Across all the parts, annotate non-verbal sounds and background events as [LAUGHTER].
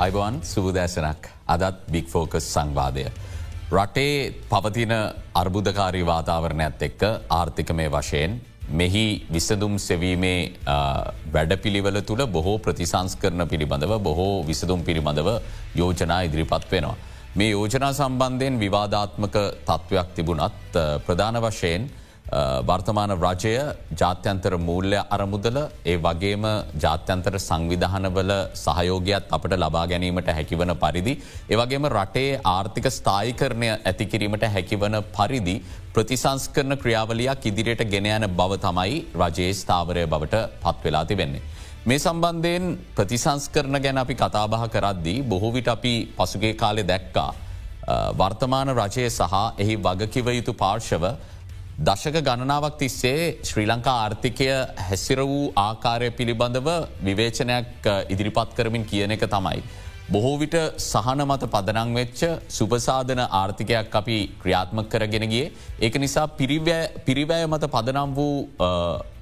අයිබවන් සුබදෑසනක් අදත් බික් ෆෝකස් සංවාදය. රටේ පවතින අර්බුදකාරී වාතාවරණයක්ත් එක්ක ආර්ථිකමය වශයෙන් මෙහි විසදුම් සෙවීමේ වැඩපිළිවල තුළ බොහෝ ප්‍රතිසංස් කරන පිළිබඳව බොහෝ විසදුම් පිළිබඳව යෝජනා ඉදිරිපත් වෙනවා. මේ යෝජනා සම්බන්ධයෙන් විවාධාත්මක තත්ත්වයක් තිබුණත් ප්‍රධාන වශයෙන් වර්තමාන රජය ජාත්‍යන්තර මූල්‍ය අරමුදල ඒ වගේම ජාත්‍යන්තර සංවිධානවල සහයෝගයක් අපට ලබා ගැනීමට හැකිවන පරිදි. ඒවගේම රටේ ආර්ථික ස්ථායිකරණය ඇතිකිරීමට හැකිවන පරිදි ප්‍රතිසංස්කරන ක්‍රියාවලයක් ඉදිරියට ගෙනයන බව තමයි රජයේ ස්ථාවරය බවට පත්වෙලා තිබෙන්නේ. මේ සම්බන්ධයෙන් ප්‍රතිසංස්කරන ගැන අපි කතාබහ කරද්දී බොහෝවිට අපි පසුගේ කාලෙ දැක්කා. වර්තමාන රජය සහ එහි වගකිව යුතු පාර්ශව දශක ගණනාවක් තිස්සේ ශ්‍රී ලංකා ආර්ථිකය හැසිර වූ ආකාරය පිළිබඳව විවේචනයක් ඉදිරිපත් කරමින් කියන එක තමයි. බොහෝ විට සහන මත පදනං වෙච්ච සුපසාධන ආර්ථිකයක් අපි ක්‍රියාත්මක කරගෙනගේ. ඒක නිසා පිරිවෑ මත පදනම් වූ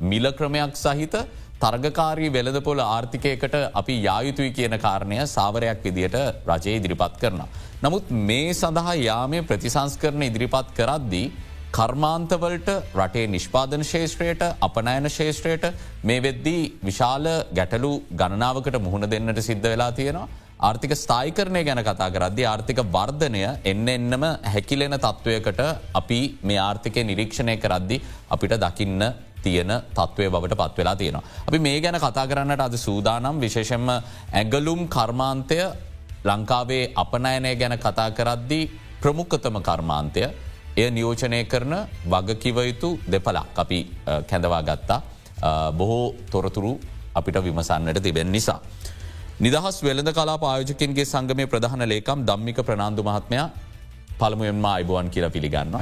මිලක්‍රමයක් සහිත තර්ගකාරී වෙළදපොල ආර්ථිකයකට අපි යායුතුයි කියන කාරණය සාවරයක් විදියට රජය ඉදිරිපත් කරන. නමුත් මේ සඳහා යාමේ ප්‍රතිසංස් කරන ඉදිරිපත් කරද්දී කර්මාන්තවලට රටේ නිෂ්පාදන ශේෂත්‍රයට අපනෑන ශේෂත්‍රයට මේ වෙද්දී විශාල ගැටලු ගණනාවකට මුහුණ දෙන්නට සිද්ධ වෙලා තියෙනවා. ආර්ථික ස්ථායිකරණය ගැන කතා කරද්දි ආර්ථික වර්ධනය එන්න එන්නම හැකිලෙන තත්ත්වයකට අපි මේ ආර්ථිකය නිරීක්ෂණය කරද්දි අපිට දකින්න තියෙන තත්ත්වය බවට පත්වෙලා තියෙනවා. අපි මේ ගැන කතා කරන්නට අද සූදානම් විශේෂෙන්ම ඇගලුම් කර්මාන්තය ලංකාවේ අපනයනය ගැන කතා කරද්දී ප්‍රමුඛතම කර්මාන්තය එය නියෝජනය කරන වගකිවයුතු දෙපලක් අපි කැඳවා ගත්තා බොහෝ තොරතුරු අපිට විමසන්නට තිබෙන නිසා. නිදහස් වෙළඳ කලා පායෝජකින්ගේ සංගමය ප්‍රධාන ලේකම් දම්මික ප්‍රනාාන්දු මහත්මයා පළමුුවෙන්ම අයිබුවන් කියල පිළිගන්න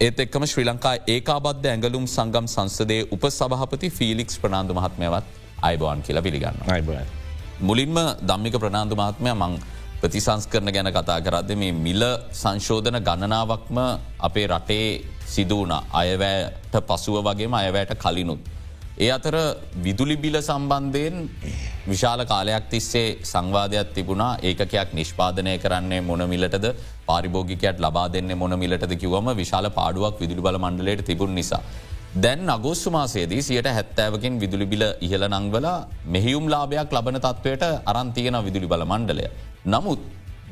ඒත් එක්කම ශ්‍රී ලංකා ඒකාබද්ධ ඇඟලුම් සංගම් සංසදේ උප සභහපති ෆිලික්ස් ප්‍රනාාන්දු මහත්මයවත් අයිබුවන් කියල පිළිගන්න. මුලින්ම දම්මික ප්‍රනාාන්දු මහත්මය මං ප්‍රතිසංස්කරන ගැන කතා කරද මේ මිල සංශෝධන ගණනාවක්ම අපේ රටේ සිදුවන අයවෑට පසුව වගේම අයවැයට කලිනුත්. ඒ අතර විදුලි බිල සම්බන්ධයෙන් විශාල කාලයක් තිස්සේ සංවාධයක් තිබුණා ඒකයක් නිෂ්පාදනය කරන්නේ මොනමිලටද පාරිභෝගිකයට ලබා දෙන්න මොනමිලට කිවම විශාල පාඩුවක් විදුලි බල මණ්ඩලයට තිබුණ නිසා. දැන් අගෝස්තු මාසේදී සියට හැත්තෑවකින් විදුලි බිල ඉහල නංවල මෙහියුම් ලාභයක් ලබන තත්වයට අරන්තියන විදුලි බල මණ්ඩලය. නමුත්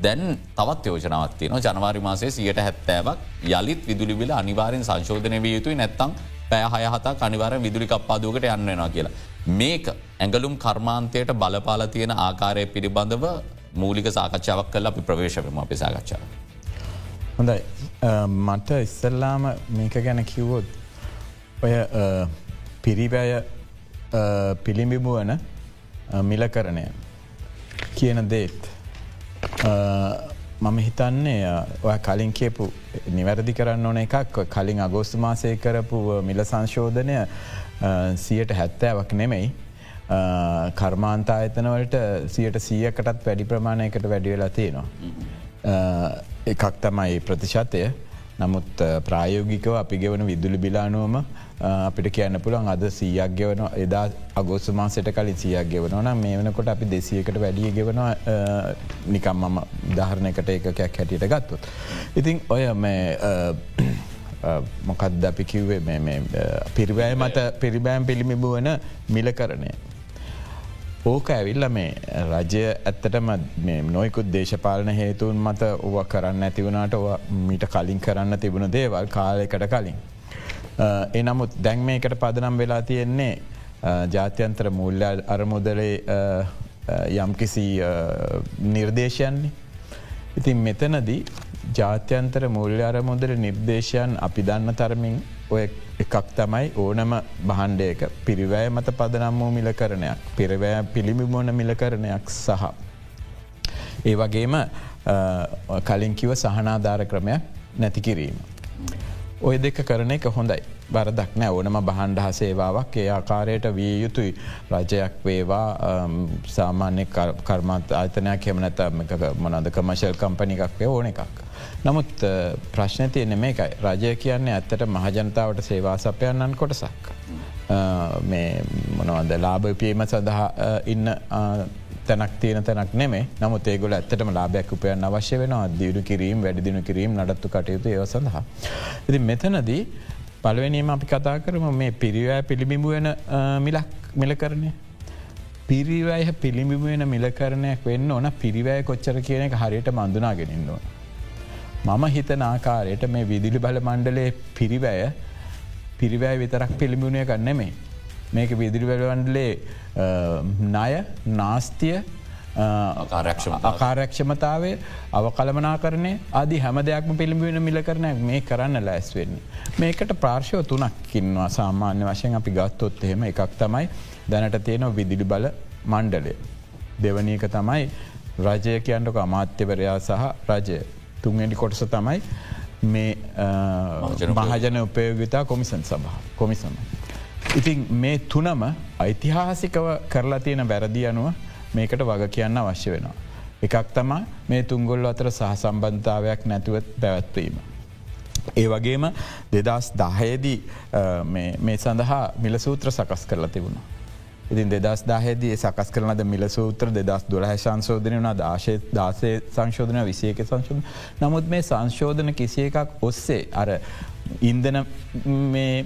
දැන් තවත් යෝජනාවත් තියන ජනවාරි මාසේ සියට හැත්තෑවක් යළිත් විදුලිබිල අනිවාරෙන් සංශෝධනය විය යුතුයි නැත්තං පෑහය හතා කනිවාර විදුලි කප්පාදුවකට යන්නවා කියලා. මේක ඇඟලුම් කර්මාන්තයට බලපාල තියෙන ආකාරය පිළිබඳව මූලික සාකච්ඡාවක් කල අපි ප්‍රවේශවම අපි සාකච්ඡාව. හොඳයි මට ඉස්සල්ලාම මේක ගැන කිව්වොත් ඔය පිරිබෑය පිළිඹිබුවන මිල කරණය කියන දේත් මම හිතන්නේ ඔය කලින් කියපු නිවැරදි කරන්න ඕන එකක් කලින් අගෝස්තු මාසය කරපු මිල සංශෝධනය සියට හැත්තෑවක් නෙමෙයි. කර්මාන්තා අතනවලට සියට සියකටත් වැඩි ප්‍රමාණයකට වැඩිවෙලා තියෙනවා. එකක් තමයි ප්‍රතිශතය නමුත් ප්‍රායෝගිකව අපි ගෙවන විදුලි බිලානුවම අපිට කියන්න පුළන් අද සීයක් ගෙවන එදා අගෝස්ස මාසට කලින් සියක් ගෙවනවන මේ වනකොට අපි දෙසියකට වැඩිය ගෙවනවා නිකම් මම දහරණයකට එකකයක් හැටියට ගත්තුත්. ඉතින් ඔය මොකක්ද අපි කිව්වේ පිරිවෑ මත පිරිබෑම් පිළිමිබුවන මිල කරණය. ඕක ඇවිල්ල මේ රජය ඇත්තටම නොයකුත් දේශපාලන හේතුවන් මත ඔව කරන්න ඇතිවුණට මීට කලින් කරන්න තිබුණ දේවල් කාලයකට කලින්. එනමුත් දැන් මේකට පදනම් වෙලා තියෙන්නේ ජාත්‍යන්තර මුල්ල අරමුදලේ යම්කිසි නිර්දේශයන්නේ. ඉතින් මෙතනදී ජාත්‍යන්තර මුල්්‍ය අරමුදල නිර්දේශයන් අපි දන්න තරමින් ඔය එකක් තමයි ඕනම බහන්්ඩයක පිරිවෑ මත පදනම් වූ මිල කරණයක් පිරිවෑ පිළිමිමෝන මිල කරණයක් සහ. ඒ වගේම කලින්කිව සහනාධාර ක්‍රමයක් නැතිකිරීම. ඔය දෙක කරන එක හොඳයි බරදක් නෑ ඕනම බහන්්ඩහ සේවාවක් ඒ ආකාරයට විය යුතුයි රජයක් වේවා සාමාන්‍ය කර්මත් ආතනයක් හෙමනැත මොනද කමශල් කම්පනිකක් වේ ඕන එකක්. නමුත් ප්‍රශ්න තියනෙ මේකයි රජය කියන්නේ ඇත්තට මහජනතාවට සේවා සපයන්නන් කොටසක්. මේ මොනවද ලාභපීම සඳහා ඉන්න තැනක් තියෙන තැනක් නෙමේ නමුත් ඒගොල ඇත්තටම ලාබයක් උපයන් අවශ්‍ය වෙන දියුණු කිරීම වැඩිදිනු කිරීම නඩත්තු කටයුතු ඒව සඳහා. ඉති මෙතනදී පලවෙනීම අපි කතා කරම මේ පිරිවෑ පිළිබිඹු වෙන මිලක් මිල කරණය. පිරිවෑය පිළිබිඹු වෙන මිලකරණයක් වෙන්න ඕන පිරිවෑ කොච්චර කියන එක හරියට මඳුනාගෙනන්න ඕන. මම හිතන ආකාරයට මේ විදිලි බල මණ්ඩලේ පිරිවෑය පිරිවෑ විතරක් පිළිබුණය කන්නෙමේ. මේක විදිරි වැලවන්ඩලේ ණය නාස්තිය අකාරක්ෂමතාවය අවකළමනා කරනය අදි හැම දෙයක්ම පිළිබෙන මිල කරනයක් මේ කරන්න ලැස් වෙන්නේ. මේකට ප්‍රාර්ශව තුනක් ඉන්නවා සාමාන්‍ය වශයෙන් අපි ගත්තොත් එහෙම එකක් තමයි දැනට තියෙන විදිලි බල මණ්ඩලය. දෙවනීක තමයි රජය කියන්නක අමාත්‍යවරයා සහ රජය තුන්ගඩි කොටස තමයි මේ මහජන උපයෝගතා කොමිසන් සභහ කොමිසම. ඉතින් මේ තුනම ඓතිහාසිකව කරලා තියෙන වැරදි අනුව මේකට වග කියන්න අවශ්‍ය වෙනවා. එකක් තමා මේ තුංගොල්ල අතර සහ සම්බන්ධාවයක් නැතුවත් පැවැත්වීම. ඒ වගේම දෙදස් දාහයේදී මේ සඳහා මිලසූත්‍ර සකස් කරලා තිබුණා. ඉතින් දෙදස් දාහේදී සකස් කරනද මිල සූත්‍ර දෙදස් දුලහ සංශෝධනය වන දාශය දාසය සංශෝධන විසියක සංශෝධන නමුත් මේ සංශෝධන කිසිය එකක් ඔස්සේ අර ඉන්දන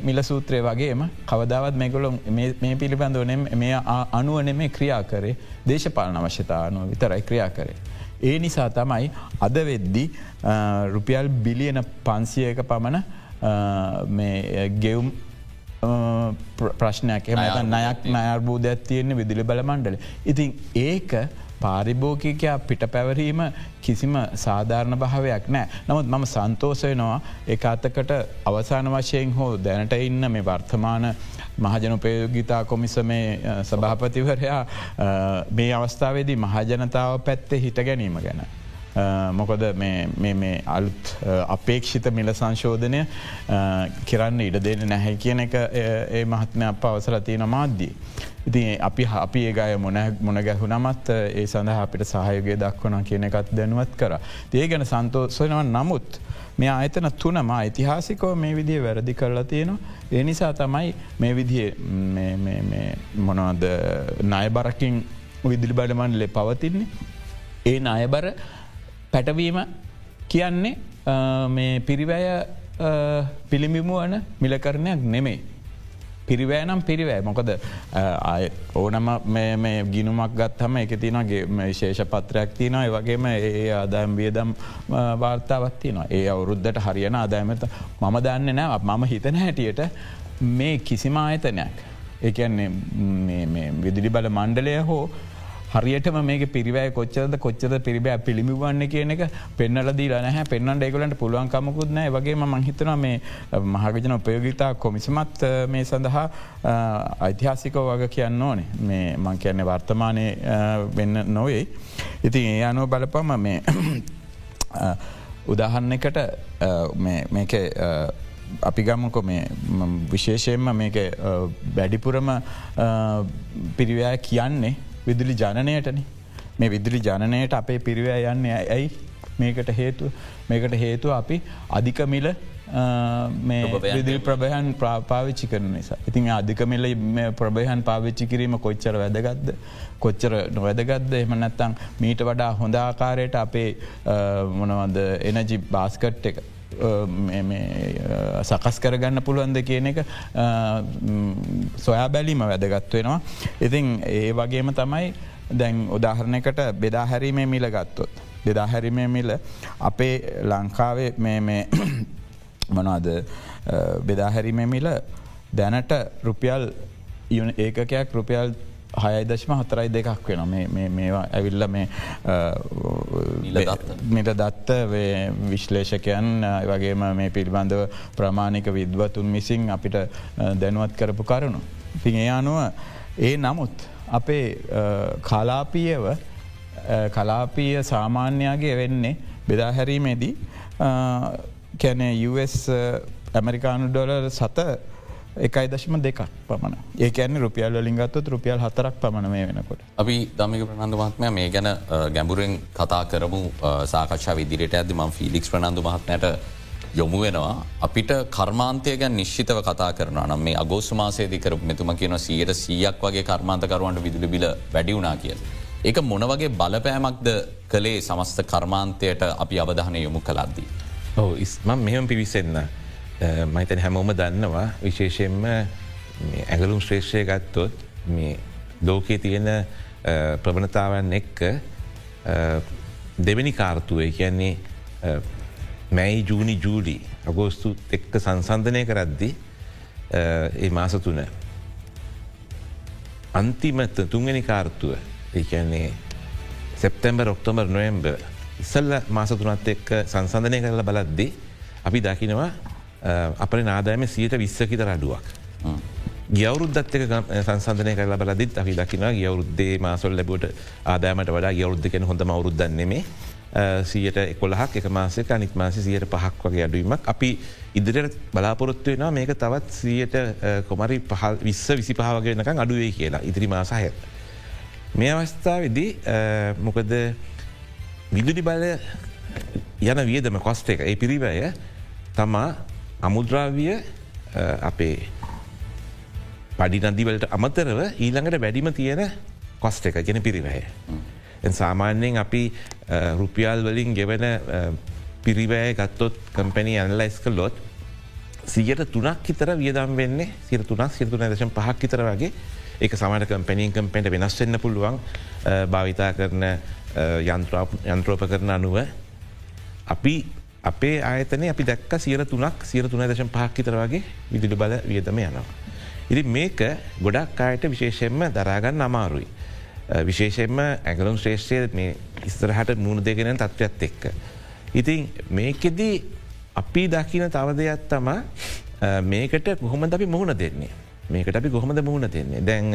මිල සූත්‍රය වගේම කවදාවත් මේගොලො මේ පිළිබඳව මේ අනුවන මේ ක්‍රියා කරේ දේශපාලන අවශ්‍යතානුව විතරයි ක්‍රියා කරේ. ඒ නිසා තමයි අද වෙද්දි රුපියල් බිලියන පන්සියක පමණ ගෙවුම් ප්‍රශ්නයක් එම නයක් නයර්බූධයක් තියෙන්නේ විදිලි බල මණ්ඩල. ඉතින් ඒක පාරිභෝගිකයා පිට පැවරීම කිසිම සාධාරණ භාවයක් නෑ. නමුත් මම සන්තෝසයනවා එක අතකට අවසාන වශයෙන් හෝ දැනට ඉන්න මේ වර්තමාන මහජනපයෝගිතා කොමිස මේ සභාපතිවරයා මේ අවස්ථාවේදී මහජනතාව පැත්තේ හිට ගැනීම ගැන. මොකොද අලුත් අපේක්ෂිත මිල සංශෝධනය කරන්න ඉඩ දෙන්න නැහැ කියන එක ඒ මහත්ම අප අවසර තියෙන මාධ්‍යී. ඉතින් අපි අපි ඒගය මොන මොන ගැහු නමත් ඒ සඳහ අපිට සහයගේ දක්වන කියන එකත් දැනුවත් කර. ඒ ගැන සන්තෝසනව නමුත් මේ අයතන තුනම ඓතිහාසිකෝ මේ විදිිය වැරදි කරලා තියෙනවා. ඒ නිසා තමයි මේ විදිහ මොනවද නයබරකින් විදිලි බඩමන්ලේ පවතින්නේ. ඒ අයබර පැටවීම කියන්නේ මේ පිරිවැය පිළිමිමුවන මිලකරණයක් නෙමේ. පිරිවෑනම් පිරිවෑ මොකද ඕනම මේ ගිනුමක් ගත්හම එක තිනගේ විශේෂ පත්‍රයක් තියන වගේම ඒ ආදායම් වියදම් වාර්තාවත් තියනවා. ඒ අවුරුද්ධට හරියන ආදායමත මම දන්න නෑ. මම හිතන හැටියට මේ කිසිම ආයතනයක් ඒන්නේ විදිලි බල මණ්ඩලය හෝ හරියටම මේ පිරිවෑ කොච්චද කොච්චද පිරිබෑ පිළිමිවන්න කියන එක පෙන්නලදී ලනහ පෙන්න්න ඒකලට පුළුවන්කමකුත් නෑ වගේ මහිතන මේ මහගජන උපයෝගිතා කොමිසමත් මේ සඳහා ඓතිහාසිකෝ වග කියන්න ඕනේ. මේ මං කියන්නේ වර්තමානය වෙන්න නොවේ. ඉතින් ඒ අනුව බලපම මේ උදාහන්න එකට මේක අපි ගමකො මේ විශේෂයෙන්ම මේක වැඩිපුරම පිරිවෑ කියන්නේ විදුලි ජනනයටන. මේ විදුලි ජනනයට අපේ පිරිවෑ යන්නේ ඇයි? මේකට හේතු මේකට හේතු අපි අධිකමිල විදිල් ප්‍රභයන් පාවිච්චි කරන නිසා. ඉතින් අධිකමිල ප්‍රභයන් පාවිච්චි කිරීම කොච්චර වැදගත්ද? කොච්චර නොවැදගත්ද? එම නැත්තං මීට වඩා හොඳාකාරයට අපේ මොනවද එනජි බාස්කට් එක සකස් කරගන්න පුළුවන්ද කියන එක සොයා බැලීම වැදගත් වෙනවා. ඉතින් ඒ වගේම තමයි දැන් උදාහරණයකට බෙදාහැරීමේ මිල ගත්තොත්. දෙදාහැරීමේ මිල අපේ ලංකාවේ [CLEARS THROAT] මොනවාද බෙදාහැරීමේ මිල දැනට රුපියල් ඒකකයක් රුපියල් හයයි දශම හතරයි දෙකක් වෙන මේවා ඇවිල්ල මේ මිට දත්ත විශ්ලේෂකයන් වගේම මේ පිළිබඳව ප්‍රමාණික විද්වතුන් මිසින් අපිට දැනුවත් කරපු කරුණු. තින් ඒ අනුව ඒ නමුත් අපේ කලාපියව කලාපීය සාමාන්‍යයාගේ වෙන්නේ බෙදාහැරීමේදී කැන US ඇමරිකානු ඩොලර් සත එකයි දශම දෙකක් පමණ ඒකන රුපියල් ලින්ගත්තුත් රුපියල් හතරක් පමණ මේ වෙනකොට. අපි දමික ප්‍රනන්දු මහත්මය මේ ගැන ගැඹුරෙන් කතා කරමු සාකච්ඡා විදිරයට ඇද ම ෆිලික්ස් ප්‍රනන්දු මහත්නයට යොමු වෙනවා අපිට කර්මාන්තය ගැන් නිශ්ිතව කතා කරන නම් මේ අගෝස්මාසේදකර මෙතුම කියන සියට සියක් වගේ කර්මාන්තකරුවන්ට විදුලි බිල වැඩිවුනා කිය. ඒක මොන වගේ බලපෑමක්ද කළේ සමස්ත කර්මාන්තයට අපි අවධානය යොමු කලද්දී. ඕ ඉස්මම් මෙහම පිවිසෙන්න මහිතන හැමෝම දන්නවා විශේෂයෙන්ම ඇගලුම් ශ්‍රේෂ්‍රය ගත්තොත් මේ ලෝකයේ තියෙන ප්‍රවණතාවන් එක්ක දෙවැනි කාර්තුවය කියන්නේ මැයි ජූනි ජූලි අගෝස්තු එක්ක සංසන්ධනය කරද්දි ඒ මාස තුන. අන්තිමත තුන්ගනි කාර්තුව ඒන්නේ සෙප්තැම්බර් ඔක්තෝමර් නොයම්බ ඉස්සල්ල මාස තුනත් එක්ක සංසන්ධනය කරල බලද්දි අපි දකිනවා අපේ නාදායම සියට විස්සකිත රඩුවක්. ගියවරුද්දත් එක සංසන්ධනය කරලා බලදිත් අපි දකින ගියවරුද්දේ මාසොල් ලැබට ආදාමට වඩා ගියවරුද්ධ කෙන හොඳ අවරුද්දන්නෙමේ සියට එකොළහක් එක මාසක අනිත් මාසි සියට පහක් වගේ අඩුවීමක් අපි ඉදිරියට බලාපොරොත්තු වෙනවා මේක තවත් සියට කොමරි පහල් විස්ස විසි පහවගෙනකං අඩුවේ කියලා ඉදිරි මාසාහ. මේ අවස්ථාවදී මොකද විදුලි බල යන වියදම කොස්ට එක ඒ පිරිවය තමා අමුද්‍රාවිය අපේ පඩි නදිවලට අමතරව ඊළඟට වැඩිම තියෙන කොස්ට එක ගෙන පිරිවය. සාමාන්‍යයෙන් අපි රුපියල් වලින් ගෙවන පිරිවෑ ගත්තොත් කම්පැනි ඇනලයිස් කලොත් සියට තුනක් හිතර වියදම් වෙන්නේ සිර තුනක් සිරතුන දශම් පහක් හිතර වගේ. ඒක සමට කම්පැනින් කම්පෙන්ට වෙනස්වෙන්න පුළුවන්. භාවිතා කරන යන්ත්‍රෝප කරන අනුව. අපි අපේ ආයතන අපි දැක්ක සියර තුනක් සියර තුන දශම් පහක්කිතර වගේ විදිලි බල වියදම යනවා. ඉරි මේක ගොඩක් අයට විශේෂයෙන්ම දරාගන්න අමාරුයි. විශේෂයෙන්ම ඇගලුම් ශ්‍රේෂ්‍රය මේ ඉස්තරහට මුණ දෙගෙන තත්ත්වත් එක්ක. ඉතින් මේකෙදී අපි දකින තව දෙයක් තමා මේකට කොහොමද අපි මුහුණ දෙන්නේ. මේකට අපි කොහොමද මුහුණ දෙන්නේ. දැන්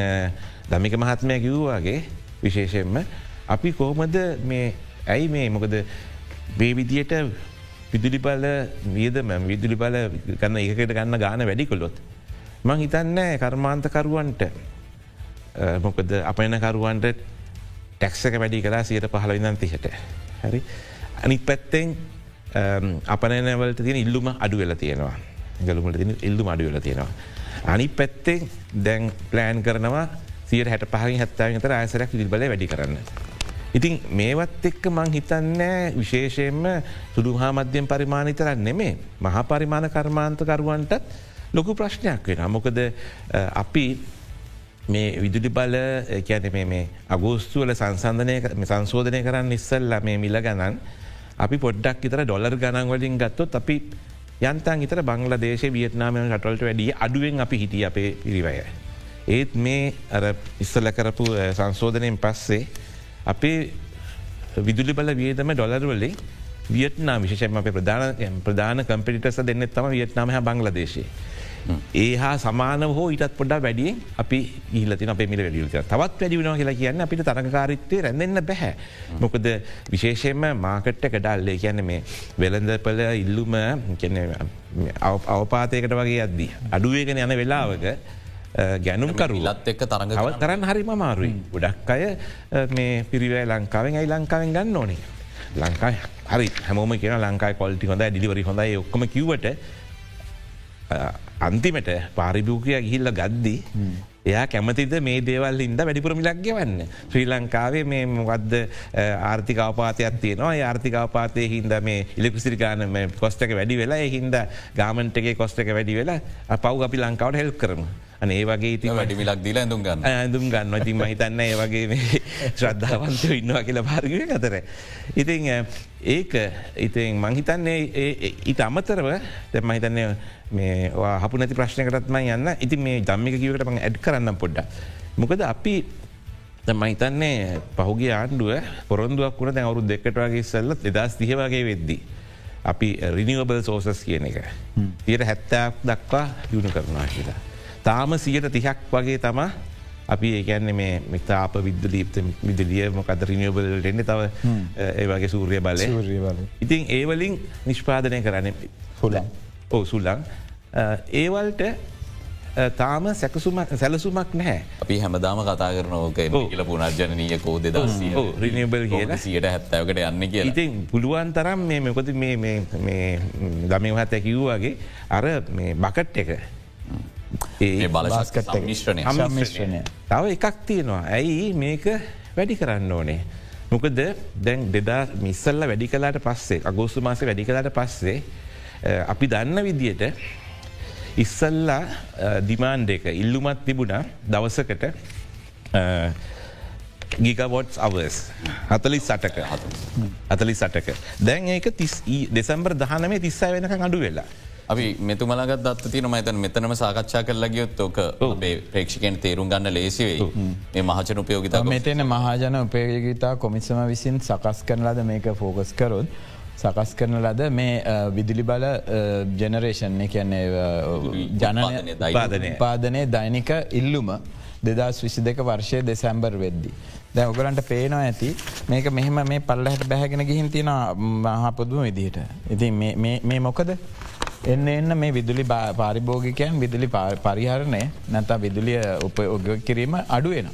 දමික මහත්මය කිව්වාගේ විශේෂයෙන්ම අපි කොහොමද මේ ඇයි මේ මොකද බේවිදියට විදුලි බල වියදම විදුලි බල ගන්න ඒකට ගන්න ගාන වැඩිකොලොත්. මං හිතන්න කර්මාන්තකරුවන්ට මොකද අපනකරුවන්ට ටැක්සක වැඩි කලා සියට පහල විදන් තිහට හැරි අනිත් පැත්තෙන් අපනෑවලට තියෙන ඉල්ලුම අඩු වෙල තියෙනවා ගලුමට තින ඉල්ලු අඩු වෙල තියෙනවා. අනි පැත්තෙන් දැන් ප්ලෑන් කරනවා සිය හැට පහහි හත්තාව තර ආයසරයක් විල්බල වැඩි කරන්න. ඉතින් මේවත් එක්ක මං හිතන්නෑ විශේෂයෙන්ම සුදු හා මධ්‍යම් පරිමාණිතරන්න නෙමේ මහා පරිමාණ කර්මාන්තකරුවන්ටත් ලොකු ප්‍රශ්නයක් වෙන. මොකද අපි මේ විදුලි බල කියන මේ අගෝස්තුවල සංසන්ධනය සංශෝධනය කරන්න ඉස්සල්ල මේ මිල ගණන් අපි පොඩ්ඩක් ඉතර ඩොලර් ගණන් වලින් ගත්තොත් අපි යන්තන් ඉතර බංල දේශ වියටනාමය රටවලට වැඩිය අඩුවෙන් අපි හිටිය අපේ පිරිවය. ඒත් මේ අර ඉස්සල කරපු සංශෝධනයෙන් පස්සේ අපේ විදුලි බල වියදම ඩොලර් වලින් වියට්නා විශෂම අප ප්‍රධාන ප්‍රධාන කම්පිටිටස දෙන්න තම වියට්නාම බංලදේශේ. ඒ හා සමාන හෝ ඉටත් පොඩා වැඩියෙන් අපි ඉහලතින අප මිල වැඩියුත තවත් වැඩි වෙනවා කියලා කියන්න අපිට තරකාරිත්තය රැඳන්න බැහැ. මොකද විශේෂයෙන්ම මාකට්ට කඩල්ලේ කියන්න මේ වෙළඳපල ඉල්ලුම අවපාතයකට වගේ අද්දී. අඩුවේගෙන යන වෙලාවක ගැනුම් කරු ලත් එක්ක තරඟ කරන්න හරිම මාරුයි. ගොඩක් අය මේ පිරිවෑ ලංකාවෙන් අයි ලංකාවෙන් ගන්න ඕනේ. ලංකායි හරි හැමෝම කියන ලංකායි කොල්ටි හොඳ ඩිලිවරි හොඳයි ඔක්කම කිවට අන්තිමට පාරිභූකය ගිහිල්ල ගද්දී එයා කැමතිද මේ දේවල් හින්ද වැඩිපුර මිලක් ගෙවන්න. ශ්‍රී ලංකාවේ මේ මොකක්ද ආර්ථිකාපාතයක් තියනවා ආර්ථිකාපාතය හින්ද මේ ඉලෙක්සිරිකාන කොස්ටක වැඩි වෙලා හින්ද ගාමන්ටගේ කොස්ටක වැඩි වෙලා පව් අපි ලංකාවට හෙල් කරම. ඒ වගේ ඉති වැඩි මිලක් දිල ඇඳුම් ගන්න ඇඳුම් ගන්න ඉතින් මහිතන්න ඒ වගේ ශ්‍රද්ධාවන්තය ඉන්නවා කියලා පාර්ගය අතර. ඉතින් ඒක ඉතින් මංහිතන්නේ ඊට අමතරව දැ මහිතන්නේ මේ හපු නැති ප්‍රශ්නකටත්ම යන්න ඉති මේ දම්මික කිවට මං ඇඩ් කරන්න පොඩ්ඩ. මොකද අපි මහිතන්නේ පහුගේ ආණ්ඩුව පොරොන්දුවක් වුණ දැ අවුරු දෙකට වගේ සල්ල දෙදස් දිහවගේ වෙද්දී. අපි රිනිවබල් සෝසස් කියන එක. තියට හැත්තයක් දක්වා යුණු කරනවා කියලා. තාම සියට තිහක් වගේ තමා අපි ඒකැන්නේ මේ මිතාප විද්ද දීප්ත විදිලිය මොකද රිනිියබලට එන්න තව ඒ වගේ සූරිය බලය. ඉතින් ඒවලින් නිෂ්පාදනය කරන්න හොල ඕ සුල්ලං ඒවල්ට තාම සැකසුමක් සැලසුමක් නැහැ. අපි හැමදාම කතා කරන ඕක කියල පුනර්ජනීය කෝ දෙදස් රිනිබල් කියන සියට හැත්තවකට යන්න කිය ඉතින් පුළුවන් තරම් මේ මෙකොති දමව හැත කිව්වාගේ අර මේ බකට් එක ඒ බලස්කට මිශ්‍රණය මිශ්‍රණය තව එකක් තියෙනවා. ඇයි මේක වැඩි කරන්න ඕනේ. මොකද දැන් දෙදා මිස්සල්ල වැඩි කලාට පස්සේ අගෝස්තු මාස වැඩි කලාට පස්සේ අපි දන්න විදියට ඉස්සල්ලා දිමාන්ඩ එක ඉල්ලුමත් තිබුණා දවසකට ගිකවොට්ස් අවස් හතලි සටක අතලි සටක දැන් ඒක දෙසම්බර් දහනමේ තිස්සයි වෙනක අඩු වෙලා. අපි මෙතුමලගත් දත්ත තින මතන මෙතනම සාකච්ඡා කරලා ගියොත් ඕක ප්‍රේක්ෂකෙන් තේරුම් ගන්න ලේසිවෙයි මේ මහචන උපයෝගිත මෙතන මහජන උපයෝගිතා කොමිසම විසින් සකස් කරන ලද මේක ෆෝකස් කරොත්. සකස් කරන ලද මේ විදුලි බල ජනරේෂන් කියන්නේ ජනපාදනය පාදනය දෛනික ඉල්ලුම දෙදස් විසි දෙක වර්ෂය දෙසැම්බර් වෙද්දි. දැ ඔගලන්ට පේනවා ඇති මේක මෙහෙම මේ පල්ලහට බැහැගෙන ගිහින් තියෙන මහපොදුම විදිහට. ඉති මේ මොකද එන්න එන්න මේ විදුලි පාරිභෝගිකයන් විදුලි පරිහරණය නැතා විදුලිය උප ඔග කිරීම අඩුවෙන.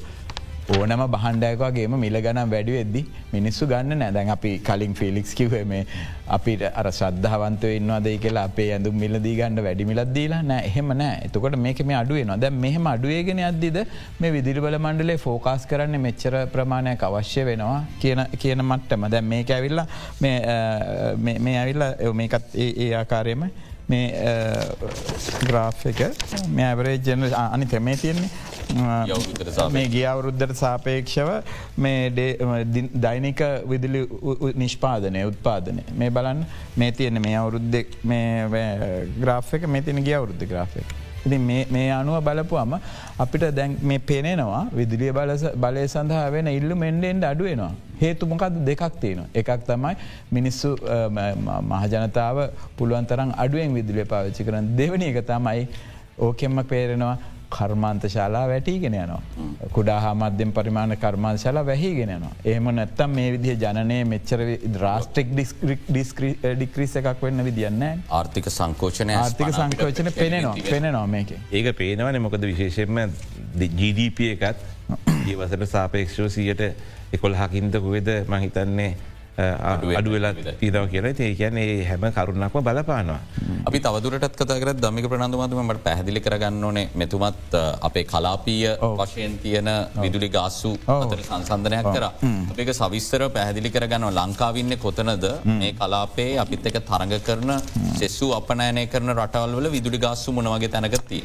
ඕනම බහන්ඩයකවාගේම මිල ගනම් වැඩි වෙද්දි මිනිස්සු ගන්න නෑ. දැන් අපි කලින් ෆිලික්ස් කිව මේ අපිට අර ශ්‍රද්ධාවන්තය ඉන්නවාදයි කියලා අපේ ඇඳු මිලදී ගන්න වැඩිමිලත්දීලා නෑ. එහෙම නෑ. එතකොට මේක මේ අඩුවෙනවා දැ මෙහෙම අඩුවේගෙන අද්දිද මේ විදිරිබල මණ්ඩලේ ෆෝකාස් කරන්න මෙච්චර ප්‍රමාණයක් අවශ්‍ය වෙනවා කියන මට්ටම. දැන් මේක ඇවිල්ලා මේ ඇවිල්ලා මේකත් ඒ ආකාරයම මේ ග්‍රාෆ් එක. මේ ඇවරේ ජන අනි තෙමේ තියෙන්නේ. මේ ගිය අවුරුද්ධට සාපේක්ෂව මේ දෛනික විදිලි නිෂ්පාදනය උත්පාදනය. මේ බලන්න මේ තියෙන මේ අවුරුද්ධ ග්‍රාෆ් එක මේ තින ගිය අවුරුද්ධ ග්‍රාෆ් එක. ඉති මේ අනුව බලපුම අපිට දැන් මේ පෙනෙනවා විදිලිය බලය සඳහා වෙන ඉල්ලු මෙන්ඩෙන්ඩ අඩුවෙනවා. හේතුමකද දෙකක් තියෙනවා. එකක් තමයි මිනිස්සු මහජනතාව පුළුවන්තරම් අඩුවෙන් විදිලිය පාවිච්චි කරන දෙවනි එක තමයි ඕකෙම්ම පේරෙනවා කර්මාන්ත ශාලා වැටීගෙන යනවා. කුඩා හාමධ්‍යම පරිමාණ කර්මාන්ත ශලා වැහිගෙන යනවා. ඒම නැත්තම් මේ විදිහ ජනනය මෙච්චර ඩිස්ක්‍රී ඩික්‍රිස එකක් වෙන්න විදින්න ආර්ථික සංකෝචනය ආර්ථික සංකෝචන පෙනෙනවා පෙනෙනවා මේක. ඒක පේනවන මොකද විශේෂෙන්ම GDP එකත් [COUGHS] ඒවසට සාපේක්ෂෝ සියට එකොල් හකින්තකුවෙද මහිතන්නේ අඩු වෙලා තිීරව කියල. ඒ කියන්නේ හැම කරුණක්ම බලපානවා. අපි තවදුරටත් කතකර දමික ප්‍රනන්දුමතුමට පැහදිලි කරගන්න ඕනේ මෙතුමත් අපේ කලාපීය වශයෙන් තියෙන විදුලි ගාස්සු අතර සංසන්ධනයක් කර. අපක සවිස්තර පැහදිලි කරගන්න ලංකාවින්න කොතනද? මේ කලාපේ අපිත් එක තරඟ කරන සෙස්සු අපනෑනය කරන රටවල්වල විදුලි ගාස්සු මොනවගේ තැනකතිය.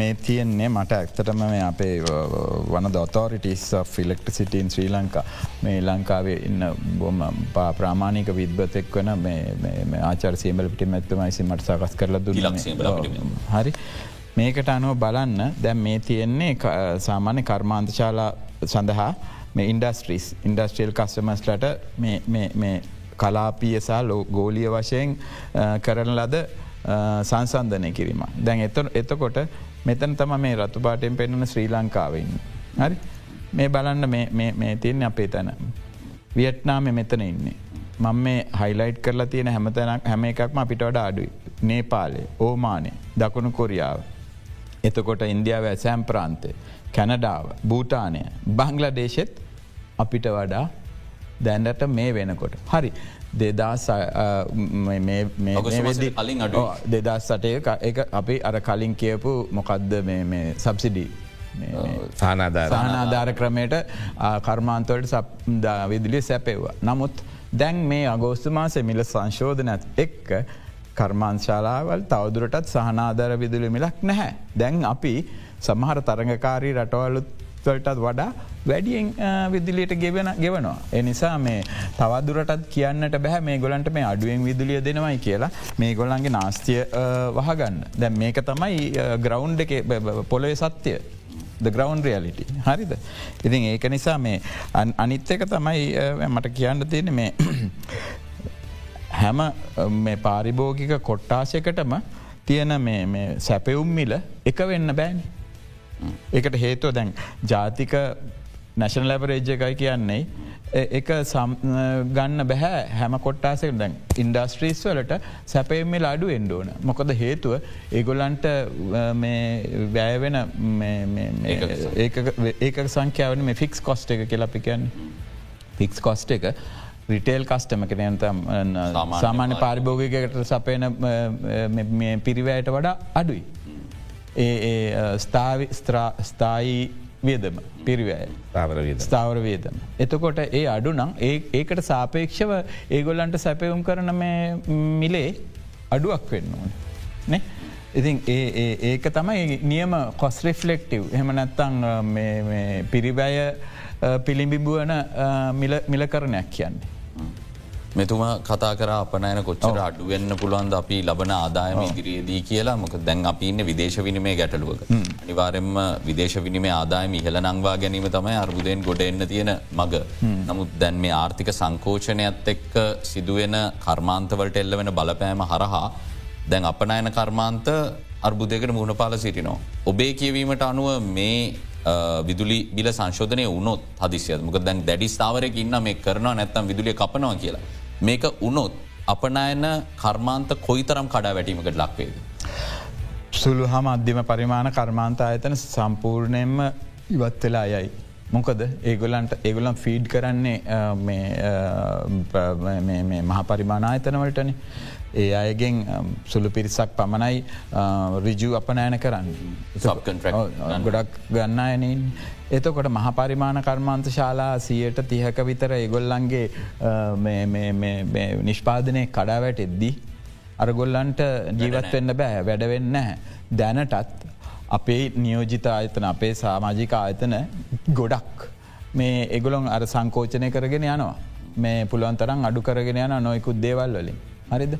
මේ තියෙන්නේ මට ඇක්තටම අපේ වන දොතෝරිටස් ෆිලෙක්ටසිටන් ශ්‍රී ලංකා මේ ලංකාවේ ඉන්න බොම ප්‍රාමාණික විද්බතෙක් වන ආචර සීමල පිටි මැත්තමයිසි මට සකස් කරල දු හරි මේකට අනුව බලන්න දැම් මේ තියෙන්නේ සාමාන්‍ය කර්මාන්තශාලා සඳහා මේ ඉන්ඩස්ට්‍රීස් ඉන්ඩස්ට්‍රියල් කස්ටමස්ලට කලාපියසා ලෝ ගෝලිය වශයෙන් කරන ලද සංසන්ධනය කිරීම. දැන් එත එතකොට මෙතන තම මේ රතුපාටෙන් පෙන්වන ශ්‍රී ලංකාවන්න. හරි මේ බලන්න මේ තියන්නේ අපේ තැන. වියට්නාම මෙතන ඉන්නේ. මං මේ හයිලයිට් කරලා තියෙන හැමතැනක් හැම එකක්ම අපිට වඩ අඩුයි. නේපාලේ ඕමානය දකුණු කොරියාව. එතකොට ඉන්දියාව ඇසෑම් ප්‍රාන්තය කැනඩාව භූටානය බංගලදේශෙත් අපිට වඩා දැන්ඩට මේ වෙනකොට. හරි දෙදා කලින් අඩු දෙදස් සටය අපි අර කලින් කියපු මොකක්ද සබ්සිඩී සානාධාර ක්‍රමයට කර්මාන්තවලට සබ් විදිලි සැපෙව්වා. නමුත් දැන් මේ අගෝස්තු මාසෙ මිල සංශෝධනත් එක්ක කර්මාංශාලාවල් තවදුරටත් සහනාදර විදුලි මිලක් නැහැ. දැන් අපි සමහර තරඟකාරී රටවල්ලුත්වලටත් වඩා වැඩියෙන් විදිලියට ගෙවෙන ගෙවනවා. එනිසා මේ තවදුරටත් කියන්නට බැහ මේ ගොලන්ට මේ අඩුවෙන් විදුලිය දෙනවයි කියලා මේ ගොල්ලන්ගේ නාස්තිය වහගන්න. දැන් මේක තමයි ග්‍රවන්් එක පොලොය සත්‍යය ග්‍රවන්් රියලිටි හරිද. ඉතින් ඒක නිසා මේ අනිත් එක තමයි මට කියන්න [CLEARS THROAT] තියෙන මේ හැම මේ පාරිභෝගික කොට්ටාසයකටම තියෙන සැපෙවුම් මිල එක වෙන්න බෑනි. එකට හේතුව දැන් ජාතික නැශන ලැබරේජ්ජ එකයි කියන්නේ එක ගන්න බැහැ හැම කොට්ටාසක දැන් ඉන්ඩස්ට්‍රීස් වලට සැපයමිල් අඩු එන්ඩෝන. මොකද හේතුව ඒගොලන්ට වැෑවෙන ඒක සංඛ්‍යාවන මේ ෆික්ස් කොස්ට එක කියලපිකන් ෆික්ස් කොස්ට එක රිටේල් කස්ටම කෙනතම් සාමාන්‍ය පාරිභෝගිකට සපයන පිරිවෑයට වඩා අඩුයි. ඒ ස්ථාවි ස්ථායි වියදම පිරිවෑය. ස්ථාවර වියදම. එතකොට ඒ අඩු නම් ඒකට සාපේක්ෂව ඒගොල්ලන්ට සැපවුම් කරන මිලේ අඩුවක් වෙන්න ඕන. නේ? ඉතින් ඒක තමයි නියම කොස් රිෆලෙක්ටව් හෙම නැත්තං පිරිබැය පිළිබිබුවන මිල කරණයක් කියන්නේ. මෙතුමා කතා කර අපනෑන කොච්චර අඩුවෙන්න්න පුළුවන්ද අපි ලබන ආදායම ඉදිරියේදී කියලා මොක දැන් අපි ඉන්න විදේශ විනිමේ ගැටලුවක. අනිවාරෙන්ම විදේශ විනිමේ ආදායම ඉහල නංවා ගැනීම තමයි අර්බුදයෙන් ගොඩ එන්න තියෙන මග. නමුත් දැන් මේ ආර්ථික සංකෝචනයත් එක්ක සිදුවෙන කර්මාන්තවලට එල්ල වෙන බලපෑම හරහා දැන් අපනයන කර්මාන්ත අර්බුදයකට මුණපාල සිටිනෝ. ඔබේ කියවීමට අනුව මේ විදුලි බිල සංශෝධනය වුණොත් හදිසිය මොක දැන් දැඩි ස්ථාවරයක ඉන්න මේ කරනවා නැත්තම් විදුලිය කපනවා කියලා. මේක උනොත් අපනයන කර්මාන්ත කොයි තරම් කඩා වැටීමකට ලක්වේද. සුළු හම අධ්‍යම පරිමාණ කර්මාන්ත අයතන සම්පූර්ණයෙන්ම ඉවත් වෙලා යයි. මොකද ඒගොලන්ට ඒගොලන් ෆීඩ් කරන්නේ මහ පරිමාණ අයතනවලටන. ඒ අයගෙන් සුළු පිරිසක් පමණයි රිජු අපනෑන කරන්න ගොඩක් ගන්න අයනින් එතකොට මහපරිමාණ කර්මාන්ත ශාලා සියයට තිහක විතර ඒගොල්ලන්ගේ නිෂ්පාදනය කඩාවැට එද්දී අරගොල්ලන්ට ජීවත්වෙන්න බෑ වැඩවෙන්න දැනටත් අපේ නියෝජිත ආයතන අපේ සාමාජික ආයතන ගොඩක් මේ එගොලොන් අර සංකෝචනය කරගෙන යනවා. මේ පුළුවන් තරම් අඩු කරගෙන යන නොයකුත් දේවල් වලින්. හරිද?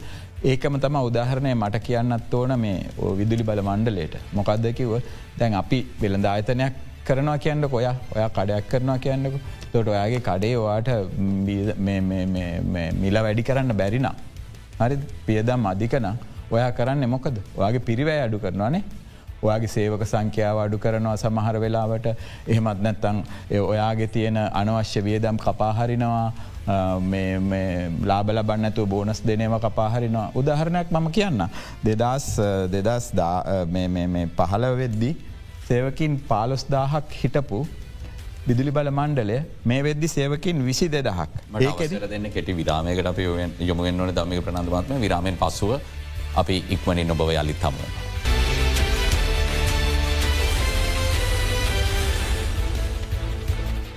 ඒකම තම උදාහරණය මට කියන්නත් ඕන මේ විදුලි බල මණ්ඩලේට මොකක්ද කිව දැන් අපි වෙළඳ ආයතනයක් කරනවා කියන්න ඔය ඔයා කඩයක් කරනවා කියන්නක. තොට ඔයාගේ කඩේ වාට මිල වැඩි කරන්න බැරිනම්. හරි පියදම් අධිකන ඔයා කරන්න මොකද? ඔයාගේ පිරිවෑ අඩු කරනවානේ ඔයාගේ සේවක සංඛ්‍යාව අඩු කරනවා සමහර වෙලාවට. එහෙමත් නැත්තං ඔයාගේ තියෙන අනවශ්‍ය වියදම් කපාහරිනවා ලාබල බන්නඇතු බෝනස් දෙනේම කපාහරිනවා උදාහරණයක් මම කියන්න. දෙදස් දෙදස් පහල වෙද්දි සේවකින් පාලොස් දාහක් හිටපු විදුලි බල මණ්ඩලය මේ වෙද්දි සේවකින් විසි දෙදහක් දෙන්න කෙටි විරාමයකට අප යොමුගෙන් වන දමික ප්‍රනාධමාත්ම විරාමෙන් පසුව අපි ඉක්මනින් ඔබව යලිත් හම්බුවනවා.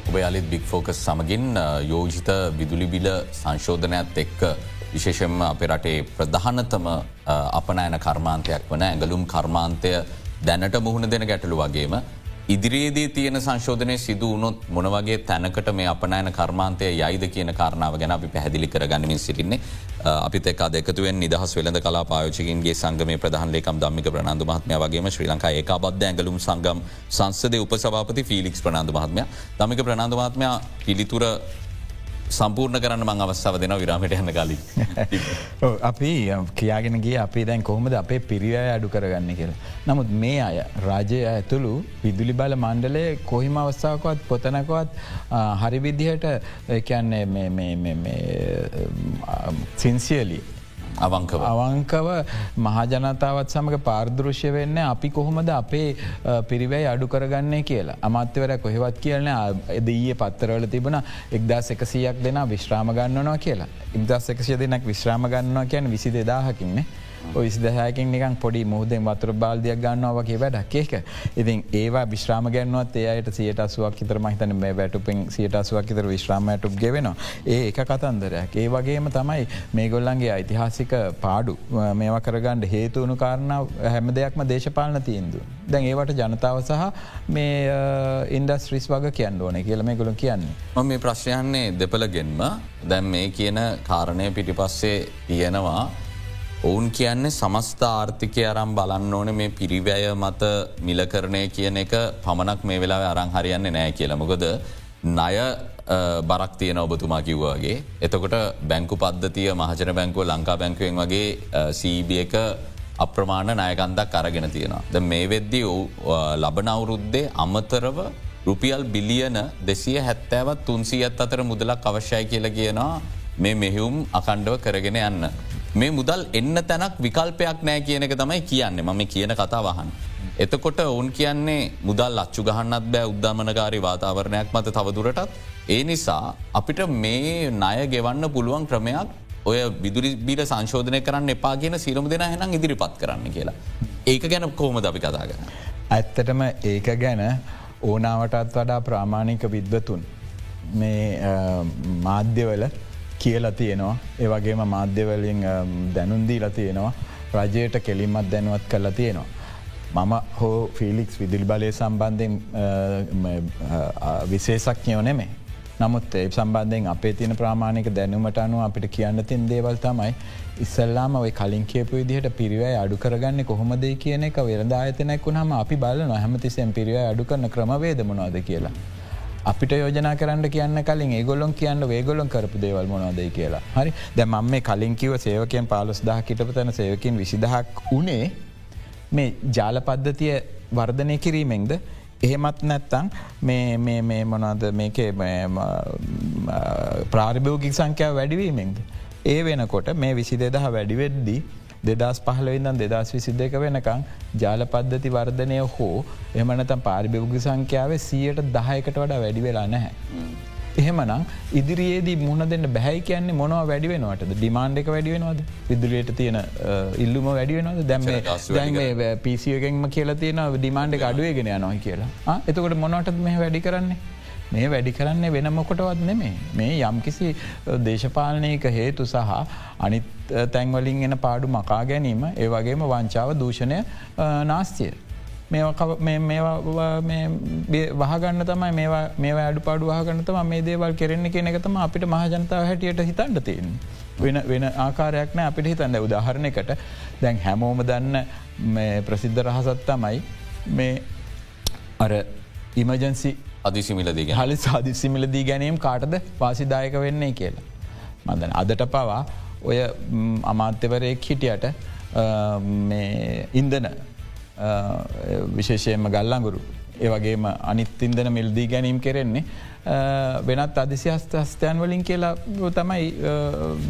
ඔබ අලිත් බික් ෆෝකස් සමගින් යෝජිත විදුලිබිල සංශෝධනයක්ත් එක්ක විශේෂෙන්ම අප රටේ ප්‍රධානතම අපනෑන කර්මාන්තයක් වන ඇඟලුම් කර්මාන්තය දැනට මුහුණ දෙන ගැටලු වගේම ඉදිරියේදී තියෙන සංශෝධනය සිදු වුණොත් මොනවගේ තැනකට මේ අපනෑන කර්මාන්තය යයිද කියන කාරණාව ගැන අපි පැහදිලි කර ගනිමින් සිටින්නේ අපිත එක දෙකතුවෙන් නිදහස් වෙළඳ කලා පායෝචකින්ගේ සංගම ප්‍රධානලේකම් දම්මික ප්‍රනාාන්දු මහත්මය වගේම ශ්‍රී ලංකා ඒක බද්ධ ඇගලුම් සංගම් සංසද උපසභාපති ෆිලික්ස් ප්‍රනාාන්දු මහත්මය. දමික ප්‍රනාාන්දු මහත්මයා පිළිතුර සම්පූර්ණ කරන්න මං අවස්සාව දෙන විරාමට යන්න කලින්. [LAUGHS] අපි කියාගෙනගේ අපි දැන් කොහොමද අපේ පිරිිය අඩු කරගන්න කියලා. නමුත් මේ අය රාජය ඇතුළු විදුලි බල මණ්ඩලය කොහිම අවස්ථාවකවත් පොතනකවත් හරි විදිහට කියන්නේ සින්සියලි අවංකව අවංකව මහජනතාවත් සමඟ පාර්දෘශ්‍ය වෙන්න අපි කොහොමද අපේ පිරිවැයි අඩු කරගන්නේ කියලා අමාත්‍යවර කොහෙවත් කියලන එදඊයේ පත්තරවල තිබුණ එක්දස් එකසියක් දෙෙන විශ්‍රාම ගන්නනවා කියලා. ඉදස් එකසිය දෙනක් විශ්‍රාම ගන්නවා කියන විසි දෙදාහකින්නේ. විසිදහයකින් නිකන් පොඩි මුහදෙන් වතුර බාල්ධයක් ගන්නවා වගේ වැඩක්. ඒක ඉතින් ඒවා විශ්‍රාම ගැන්වත් ඒයට සියට අසුවක් තර මහිතන මේ වැටුපෙන් සියට අසුවක් තර විශ්‍රාමයටුප් ගෙවෙනවා. ඒ එක කතන්දරයක්. ඒ වගේම තමයි මේගොල්ලන්ගේ ඓතිහාසික පාඩු. මේවා කරගන්නඩ හේතුවුණු කාරණාව හැම දෙයක්ම දේශපාලන තිීන්දු. දැන් ඒවට ජනතාව සහ මේ ඉන්ඩස්ට්‍රිස් වග කියන්න ඕන කියල මේ ගොල කියන්නේ. ම මේ ප්‍රශ්යන්නේ දෙපළගෙන්ම. දැන් මේ කියන කාරණය පිටිපස්සේ තියෙනවා. ඔවුන් කියන්නේ සමස්ථ ආර්ථිකය අරම් බලන්න ඕන මේ පිරිවැය මත මිලකරණය කියන එක පමණක් මේ වෙලා අරං හරියන්නේ නෑ කියලමකොද ණය බරක් තියන ඔබතුමා කිව්වාගේ. එතකොට බැංකු පද්ධතිය මහජන බැංකුව ලංකා බැංකුවෙන් වගේ සීබ එක අප්‍රමාණ ණයකන්දක් අරගෙන තියෙනවා. ද මේ වෙද්දි ලබන අවුරුද්දේ අමතරව රුපියල් බිලියන දෙසිය හැත්තෑවත් තුන්සියත් අතර මුදලක් අවශ්‍යයි කියල කියනවා මේ මෙහිවුම් අකණ්ඩව කරගෙන යන්න. මේ මුදල් එන්න තැනක් විකල්පයක් නෑ කියන එක තමයි කියන්නේ මම කියන කතා වහන්. එතකොට ඔවුන් කියන්නේ මුදල් අච්චු ගහන්නත් බෑ උද්ධමනකාරි වාතාවරණයක් මත තවදුරටත්. ඒ නිසා අපිට මේ ණය ගෙවන්න පුළුවන් ක්‍රමයක් ඔය විදුරි බිල සංශෝධනය කරන්න එපා කියන සිරම දෙෙන හැනම් ඉදිරිපත් කරන්න කියලා. ඒක ගැන කෝම අපි කතාගන්න. ඇත්තටම ඒක ගැන ඕනාවටත් වඩා ප්‍රාමාණික විද්වතුන් මේ මාධ්‍යවල කියලා තියෙනවා ඒවගේම මාධ්‍යවලින් දැනුන්දී ලතියෙනවා රජයට කෙලින්මත් දැනුවත් කරලා තියෙනවා. මම හෝ ෆිලික්ස් විදිලි බලය සම්බන්ධයෙන් විශේෂක්ඥයෝ නෙමේ. නමුත් ඒ සම්බන්ධයෙන් අපේ තින ප්‍රමාණික දැනුමට අනුව අපිට කියන්න තින් දේවල් තමයි ඉස්සල්ලාම ඔය කලින් කියපු විදිහට පිරිවය අඩු කරගන්න කොහොමදේ කියන එක වෙරද ආයතනයක් වුණහම අපි බලන හැමතිසෙන් පිරිවය අඩු කරන ක්‍රමවේද මොනවාද කියලා. අපිට යෝජනා කරන්න කියන්න කලින් ඒගොල්ලොන් කියන්න වේගොලොන් කරපු දේවල් මොනවදයි කියලා. හරි? දැ මම මේ කලින් කිව සේවකෙන් පාලොස් දහ කිටපතන සේවකින් විසිදහක් වනේ මේ ජාල පද්ධතිය වර්ධනය කිරීමෙන්ද? එහෙමත් නැත්තං මේ මොනද මේක ප්‍රාරිභෝගික් සංඛ්‍යාව වැඩිවීමෙන්ද. ඒ වෙනකොට මේ විසි දෙදහ වැඩිවෙද්දී දෙදස් පහලවෙදන් දෙදස් විසි දෙක වෙනකං ජාල පද්ධති වර්ධනය හෝ එමනතම් පාරිභෝගි සංඛ්‍යාවේ සියයට දහයකට වඩා වැඩි වෙලා නැහැ. එහෙමනම් ඉදිරියේදී මුණ දෙන්න බැහැ කියන්නේ මොනව වැඩි වෙනවටද? ඩිමාන්ඩ එක වැඩි වෙනවද? විදුලියට තියෙන ඉල්ලුම වැඩි වෙනවද? දැම පිසියගෙන්ම කියලා තියෙන ඩිමාන්ඩ එක අඩුවගෙන නොයි කියලා. එතකොට මොනවටත් මෙහ වැඩි කරන්නේ. මේ වැඩි කරන්නේ වෙන මොකොටවත් නෙමේ මේ යම්කිසි දේශපාලනයක හේතු සහ අනිත් තැන්වලින් එන පාඩු මකා ගැනීම ඒ වගේම වංචාව දූෂණය නාස්තිය. වහගන්න තමයි මේ අඩු පාඩු වහගන්නතම මේ දේවල් කෙරෙන්නේ කෙනෙ එකතම අපිට මහජනතාව හැටියට හිතන්ට තියෙන්. වෙන වෙන ආකාරයක් නෑ අපිට හිතන්න උදාහරණයකට දැන් හැමෝම දන්න ප්‍රසිද්ධ රහසත් තමයි මේ අර ඉමජන්සි අදිසිමිලදී හලි සාදිසිමිලදී ගැනීම් කාටද වාසිදායක වෙන්නේ කියලා. මදන අදට පවා ඔය අමාත්‍යවරයෙක් හිටියට ඉන්දන විශේෂයෙන්ම ගල්ලංගුරු ඒවගේම අනිත් ඉන්දන මිල්දී ගැනීම් කෙරෙන්නේ වෙනත් අදිසි හස්ත හස්තයන් වලින් කියලා තමයි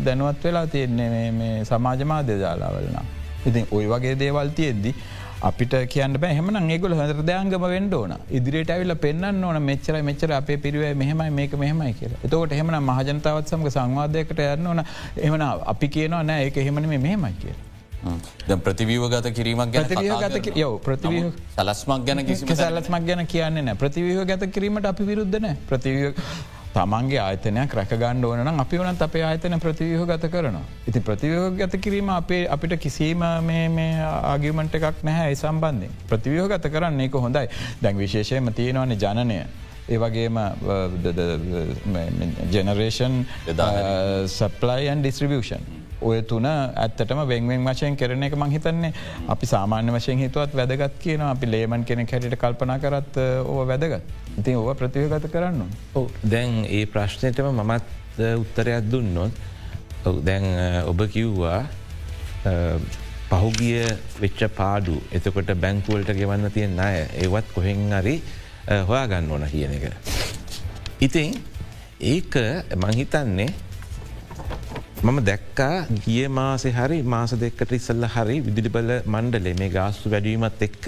දැනුවත් වෙලා තියෙන්නේ මේ සමාජ මාධ්‍ය ජාලාවලන. ඉතින් ඔයි වගේ දේවල් තියෙද්දි අපිට කියන්න බැහම ඒගොල හදරදයන්ගම වෙන්ඩ ඕන. ඉදිරියට ඇවිල පෙන්න්න ඕන මෙච්චර මෙච්චර අපේ පිරිවේ මෙහමයි මේක මෙහමයි කියලා. එතකොට හෙමන මහජනතාවත් සමග සංවාධයකට යන්න ඕන. එමන අපි කියනවා නෑ ඒක හෙමන මෙහෙමයි කියලා. ද ප්‍රතිවීව ගත කිරීමක් ගැන යව ප්‍රතිවී සලස්මක් ගැන කිසි සැලස්මක් ගැන කියන්න ප්‍රතිවීව ගත කිරීමට අපි විරුද්ධන ප්‍රතිවීව තමන්ගේ ආයතනයක් රැකගණ්ඩ ඕන අපි වනත් අපේ ආයතන ප්‍රතිවහ ගත කරනවා. ඉති ප්‍රතිවහ ගත කිරීම අපේ අපිට කිසිීම ආගිමට එකක් නැහැ ඒ සම්බන්ධය. ප්‍රතිවහ ගත කරන්න ඒක හොඳයි දැන් විශේෂයම තියෙනවන ජනනය. ඒවගේම ජෙනරේෂන් සප්ලයින් ඩිස්ට්‍රිබියෂන්. ඔය තුන ඇත්තටම වෙන්වෙන් වශයෙන් කරන එක මං හිතන්නේ අපි සාමාන්‍ය වශයෙන් හිතුවත් වැදගත් කියන අපි ලේමන් කෙනෙ හැටිට කල්පනා කරත් ඕ වැදගත්. ඉතින් ඕව ප්‍රතිවගත කරන්න. දැන් ඒ ප්‍රශ්නයටම මමත් උත්තරයක් දුන්නොත් දැන් ඔබ කිව්වා පහුගිය වෙච්ච පාඩු එතකොට බැංකුවලට ගෙවන්න තියෙන් අය ඒවත් කොහෙන් අරි හොයා ගන්න ඕන කියන එක. ඉතින් ඒක මංහිතන්නේ මම දැක්කා ගිය මාසෙ හරි මාස දෙක්කට ඉස්සල්ල හරි විදිලිබල මණ්ඩලේ මේ ගාස්තු වැඩීමත් එක්ක.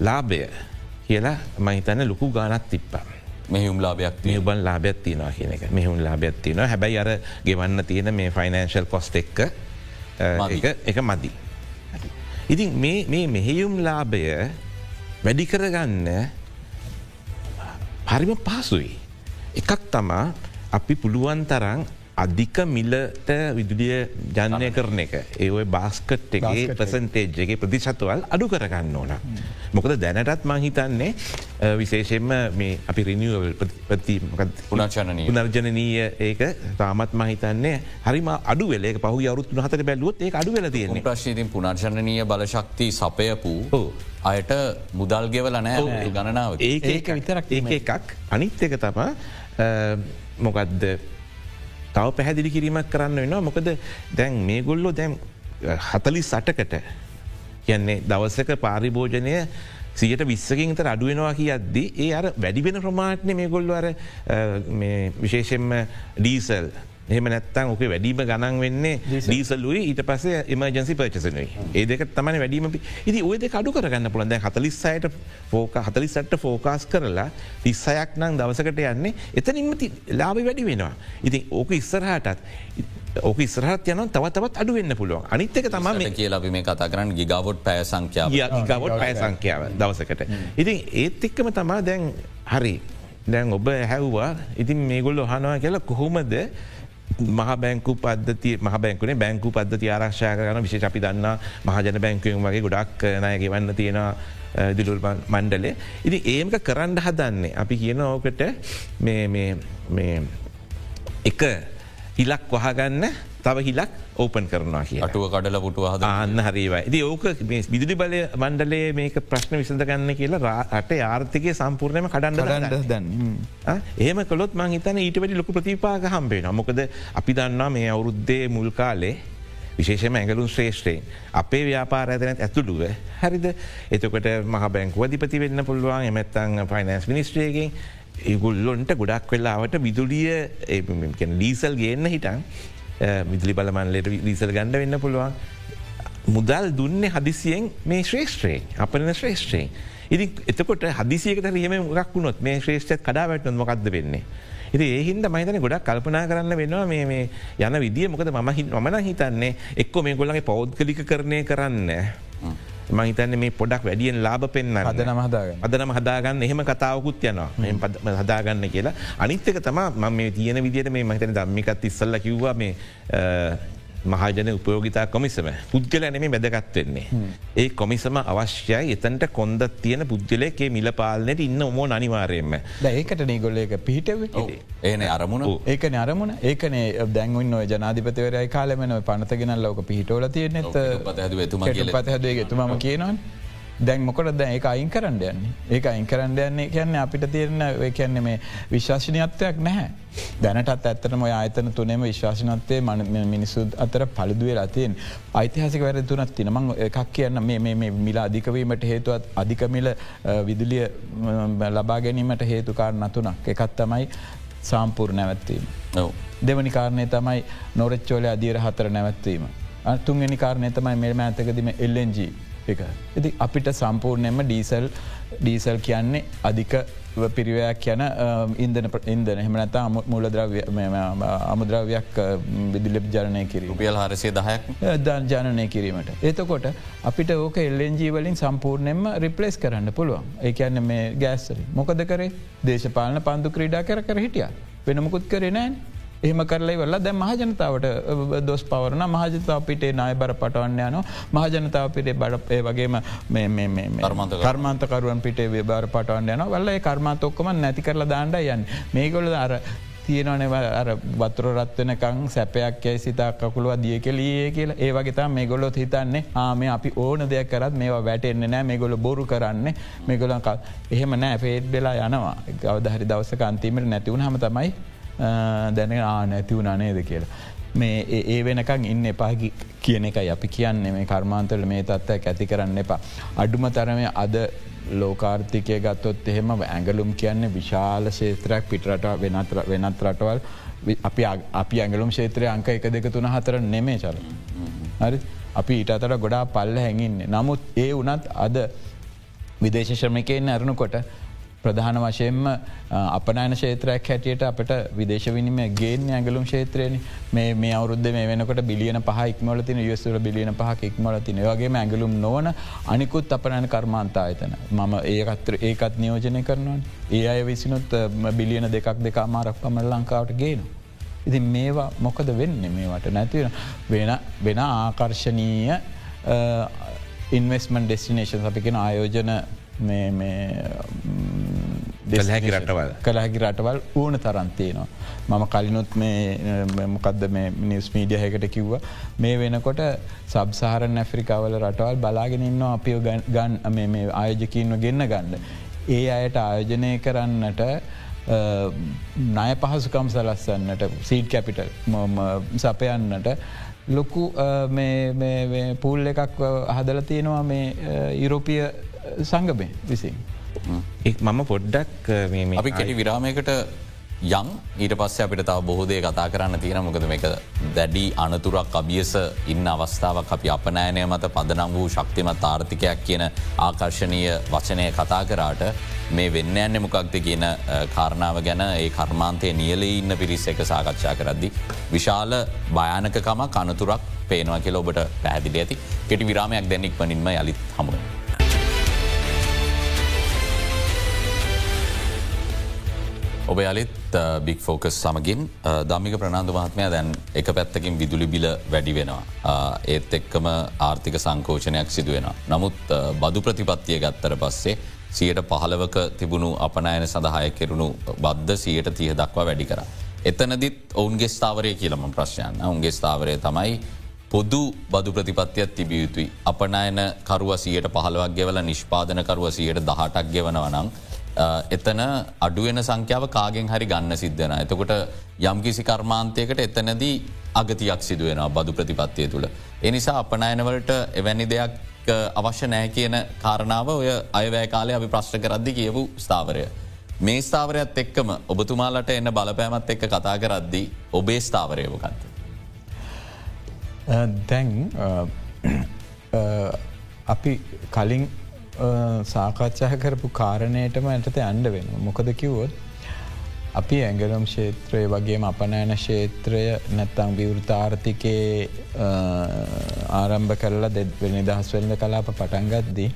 ලාභය කියලා මහිතන්න ලොකු ගානත් තිප්පා. මෙහුම් ලාභයක් මෙහුබන් ලාභයක් තියනවා කියන එක මෙහුම් ලාභයක් තියෙන හැබැයි අර ගෙවන්න තියෙන මේ ෆයිනන්ශල් කොස්ට එක්ක එක මදි. ඉතින් මේ මෙහෙයුම් ලාභය වැඩි කරගන්න හරිම පහසුයි. එකක් තමා අපි පුළුවන් තරං අධික මිලට විදුලිය ජනය කරන එක. ඒඔය බාස්කට් එකගේ ප්‍රසන්තේජ්ගේ ප්‍රතිශත්වල් අඩු කරගන්න ඕන. මොකද දැනටත් මංහිතන්නේ විශේෂෙන්ම මේ අපි රිනිියවල් ප්‍රති පුනර්ජනනීය. ඒක තාමත් මහිතන්නේ හරිම අඩු වෙලේ. පහ අවරුත් හතර බැලුවොත් ඒ අඩු වෙල තියෙන ප්‍රශ්ීතින් පුනර්ජනනීය බලශක්ති සපයපු අයට මුදල් ගෙවල නෑ ගණනාව ඒ ඒක විතරක් ඒ එකක්. අනිත් එක තමා මොකක්ද තව පැහැදිලි කිරීමක් කරන්න වෙනවා. මොකද දැන් මේ ගොල්ලො දැන් හතලි සටකට කියන්නේ දවසක පාරිභෝජනය සියට විස්සකින් තර අඩුවෙනවා කිය අද්දී ඒ අර වැඩිවෙන ප්‍රමාට්න මේ ගොල්ල අර විශේෂෙන්ම ඩීසල් එහම නැත්තන් ඕක වැඩීම ගණන් වෙන්නේ දීසල්ලුයි ඊට පසේ එමජන්සි පර්චසනුයි ඒ දෙක තමයි වැඩීම ඉති ඔයද කඩු කරගන්න පුළන් දැ හතලිස්සයට ෆෝක හතලිසට ෆෝකාස් කරලා තිස්සයක් නං දවසකට යන්නේ එතනින්ම ලාබි වැඩි වෙනවා. ඉතින් ඕක ඉස්සරහටත් ඕක ඉස්රහත් යන තව තවත් අඩුවෙන්න පුළුවන්. අනිත්තක තම මට කියලා අපි මේ කතා කරන්න ගිගවොට් පැය සංඛ්‍යාව. ගවට පය සංඛ්‍යාව දවසකට. ඉතින් ඒත් එක්කම තමා දැන් හරි. දැන් ඔබ හැව්වා ඉතින් මේගොල්ල හනවා කියලා කොහොමද මහ බැංකු පද්ධති මහ බැංකුනේ බැංකු පද්ධති ආරක්ෂා කරන විශේෂ අපි දන්න මහජන බැංකුවෙන් වගේ ගොඩක් නය ගෙවන්න තියෙන දිලුල් මණ්ඩලේ. ඉති ඒමක කරන්න හදන්නේ. අපි කියන ඕකට එක හිලක් වහගන්න තව හිලක් ඕපන් කරනවා කිය අටුව කඩල පුටුව අන්න හරිවා ති ඕක විදුලි බලය මණ්ඩලේ මේක ප්‍රශ්න විසඳ ගන්න කියලා රට ආර්ථකය සම්පූර්ණයම කඩන්න ඩ දන්න ඒම කොත් මං හිතන ඊට වැඩි ලොක ප්‍රතිපාක හම්බේ නොමොකද අපි දන්නා මේ අවුරුද්දේ මුල් කාලේ විශේෂම ඇඟලුම් ශ්‍රේෂ්ඨයෙන් අපේ ව්‍යාපාර ඇතනත් ඇතුළුව හරිද? එතකොට මහ බැංකුව අධිපති වෙන්න පුළුවන්. එමැත්තං ෆයිනන්ස් මිනිස්ට්‍රේගෙන් ඒගුල්ලොන්ට ගොඩක් වෙලාවට විදුලිය ලීසල් ගේන්න හිටන් විදුලි බලමන්ලට ලීසල් ගණඩ වෙන්න පුළුවන්. මුදල් දුන්නේ හදිසියෙන් මේ ශ්‍රේෂ්ත්‍රයෙන් අපන ශ්‍රේෂ්ත්‍රයෙන්. ඉදි එතකොට හදිසියකට රියම ගක් වුණොත් මේ ශ්‍රේෂ්ඨ කඩාවැටන මොකක්ද වෙන්නේ. ඉති ඒහින්ද මහිතන ගොඩක් කල්පනා කරන්න වෙනවා මේ යන විදිිය මොකද මම මන හිතන්නේ එක්කො මේ ගොල්ලගේ පෞද්ගලික කරණය කරන්න. මහිතන්න මේ පොඩක් වැඩියෙන් ලාබ පෙන්න්න අද නම හදාගන්න. අදනම හදාගන්න. එහෙම කතාවකුත් යනවා. එම හදාගන්න කියලා. අනිත්තක තම ම මේ තියෙන විදිට මේ මහිතන දම්මිකත් ඉස්සල්ල කිව්වා මේ මහජන උපයෝගිතා කොමිසම පුද්ගල ඇනෙම වැදගත්වෙන්නේ. ඒ කොමිසම අවශ්‍යයි එතන්ට කොන්දත් තියෙන පුද්ගලයකේ මිල පාලනයට ඉන්න ඔමෝ අනිවාරයෙන්ම. ඒකට නීගොල්ලක පිහිටව ඒන අරමුණ. ඒකන අරමුණ. ඒකන දැන්ගුන් නොය ජනාධිපතිවරයි කාලමන පනතගෙන ලෝක පිහිටෝල තියෙනෙත් පතහදේ තුමම කියනවා. දැන් මොකට දැ ඒ අයින් කරන්න යන්නේ ඒක අයින් කරන්න යන්නේ කියන්නේ අපිට තිරන්න කියන්නේ මේ විශ්වාශනයත්වයක් නැහැ. දැනටත් ඇත්තටම ආයතන තුනෙම විශ්වාසනත්වය මන මිනිසු අතර පලිදුවේ රතියෙන් ඓතිහසික වැර තුනත් තිනමං එකක් කියන්න මේ මිලා අධිකවීමට හේතුවත් අධිකමිල විදුලිය ලබා ගැනීමට හේතුකාර නතුනක් එකත් තමයි සාම්පූර් නැවත්වීම. දෙවනි කාරණය තමයි නොරච්චෝල අධීර හතර නැවත්වීම. තුන්ගනි කාරණය තමයි මෙම ඇතකදීම එල්ලෙන්ජී එක. ඉති අපිට සම්පූර්ණයම ඩීසල් ඩීසල් කියන්නේ අධික පිරිවයක් යන ඉන්දන ඉන්දන හෙමනත මුලද්‍රව්‍ය අමුද්‍රව්‍යයක් විදිලි ජනය කිරීම. පියල් හරසේ දහයක්? දන් ජනනය කිරීමට. ඒතකොට අපිට ඕක එල්ලෙන්ජීවලින් සම්පූර්ණයෙන්ම රිපලේස් කරන්න පුළුවන්. ඒකන්න මේ ගෑස්සරි මොකද කරේ? දේශපාලන පන්දු ක්‍රීඩා කර කර හිටිය. වෙනමුකුත් කරේ නෑන් එහම කරලයි වෙල්ලා දැ මහජනතාවට දොස් පවරන මහජතාව පිටේ නාය බර පටවන්න යන මහජනතාව පිටේ බඩ ඒ වගේම කර්මාන්තකරුවන්. පිටේ බර පටවන්න යන වල්ල කර්මාතොක්කම නැති කරලා දාණ්ඩ යන් මේගොල අර තියෙනවනව අර වතුර රත්වනකං සැපයක් යැයි සිතා කකුළුව දිය කෙලියේ කියලා. ඒවගේතා මේ ගොලොත් හිතන්නේ. ආම අපි ඕන දෙයක් කරත් මේවා වැටෙන්න්න නෑ මේ ගොල බොරු කරන්න. මේගොලක එහෙම නෑ පේට් වෙලා යනවා. ගවදහරි දවස අන්තිීමට නැතිවුණ හම තමයි දැන ආ නැතිවුණ නේද කියලා. මේ ඒ වෙනකං ඉන්න එපාහි කියන එකයි අපි කියන්නේ මේ කර්මාන්තල මේ තත්ත්වයක් ඇති කරන්න එපා. අඩුම තරම අද ලෝකාර්ථිකය ගත්තොත් එහෙම ඇඟලුම් කියන්නේ විශාල ශේත්‍රයක් පිටරට වෙනත් වෙනත් රටවල් අපි අපි ඇඟලුම් ශේත්‍රය අංක එක දෙක තුන හතර නෙමේ චල. හරි අපි ඊට අතර ගොඩා පල්ල හැඟින්නේ. නමුත් ඒ වනත් අද විදේශ ශ්‍රමිකයෙන් ඇරුණුකොට ප්‍රධාන වශයෙන්ම අපනෑන ශේත්‍රයක් හැටියට අපට විදේශවිනිම ගේන් ඇගලුම් ශේත්‍රයන මේ මේ අවුද්ධ මේ වෙනකට බිලියන පහ ඉක්මල තින යස්තුර බිලියන පහ ඉක්මල තින වගේ ඇගලුම් නොවන අනිකුත් අපනෑන කර්මාන්තා අතන මම ඒකත්‍ර ඒකත් නියෝජනය කරනවන්. ඒ අය විසිනුත් බිලියන දෙකක් දෙක මාරක් පමණ ලංකාවට ගේනවා. ඉතින් මේවා මොකද වෙන්න මේවට? නැතිවෙන වෙන වෙන ආකර්ශනීය ඉන්වස්මන් ඩෙස්ටිනේෂන් අපිකෙන ආයෝජන දෙල්හැකි රටවල් කළහැකි රටවල් ඕන තරන්තියනවා. මම කලිනුත් මොකක්ද මිනිස් මීඩියහකට කිව්ව මේ වෙනකොට සබ්සාහරන් ඇෆ්‍රිකාවල රටවල් බලාගෙන ඉන්න අපිෝ ගන් මේ ආයෝජකින්ව ගෙන්න්න ගන්න. ඒ අයට ආයෝජනය කරන්නට නය පහසුකම් සලස්සන්නට සීඩ් කැපිටල් සපයන්නට ලොකු පූල් එකක් හදල තියෙනවා මේ ඉරෝපිය සංගමය විසින්. එක් මම පොඩ්ඩක් අපි කෙටි විරාමයකට යං ඊට පස්ස අපිට තව බොහෝදේ කතා කරන්න තියෙන මොකද මේක දැඩි අනතුරක් අභියස ඉන්න අවස්ථාවක් අපි අපනෑනය මත පදනම් වූ ශක්තිමත් ආර්ථිකයක් කියන ආකර්ශණය වචනය කතා කරාට මේ වෙන්න ඇන්න මොකක්ද කියන කාරණාව ගැන ඒ කර්මාන්තය නියලේ ඉන්න පිරිස් එක සාකච්ඡා කරද්දි. විශාල භයානකකම කනතුරක් පේනවා කියල ඔබට පැහැදිලි ඇති කෙටි විරාමයක් දැනෙක් වනින්ම යළිත් හමුුව. ඔබ යළිත් බික් ෆෝකස් සමගින් දමික ප්‍රනාාන්දු මහත්මය දැන් එක පැත්තකින් විදුලි බිල වැඩි වෙනවා. ඒත් එක්කම ආර්ථික සංකෝචනයක් සිදුවෙන. නමුත් බදු ප්‍රතිපත්තිය ගත්තර පස්සේ සියට පහලවක තිබුණු අපනෑන සඳහය කෙරුණු බද්ධ සියට තිය දක්වා වැඩි කර. එතනදිත් ඔවුන්ගේ ස්ථාවරය කියලම ප්‍රශ්යන්න උන්ගේ ස්ථාවරය තමයි පොදු බදු ප්‍රතිපත්තියක් තිබිය යුතුයි. අපනයන කරුවසියට පහලවක් ගෙවල නිෂ්පාදනකරුවසියට දහටක් ගෙවනවනං. එතන අඩුවෙන සංඛ්‍යාව කාගෙන් හරි ගන්න සිද්ධන. එතකොට යම්කිසි කර්මාන්තයකට එතනදී අගතියක් සිදුවෙන බදු ප්‍රතිපත්තිය තුළ. එනිසා අපනයනවලට එවැනි දෙයක් අවශ්‍ය නෑ කියන කාරණාව ඔය අයවැෑ කාලය අපි ප්‍රශ්ට කරද්දි කියවූ ස්ථාවරය. මේ ස්ථාවරයත් එක්කම ඔබතුමාලට එන්න බලපෑමත් එක්ක කතා කරද්දී ඔබේ ස්ථාවරයවකන්ත. දැන් අපි කලින් සාකච්ඡා කරපු කාරණයටම ඇටත අන්ඩ වෙන. මොකද කිවොත් අපි ඇගලම් ක්ෂේත්‍රය වගේම අපනෑන ක්ෂේත්‍රය නැත්තං විවෘතාර්ථිකයේ ආරම්භ කරලා දෙ නිදහස් වෙල්ද කලාප පටන්ගත්දී.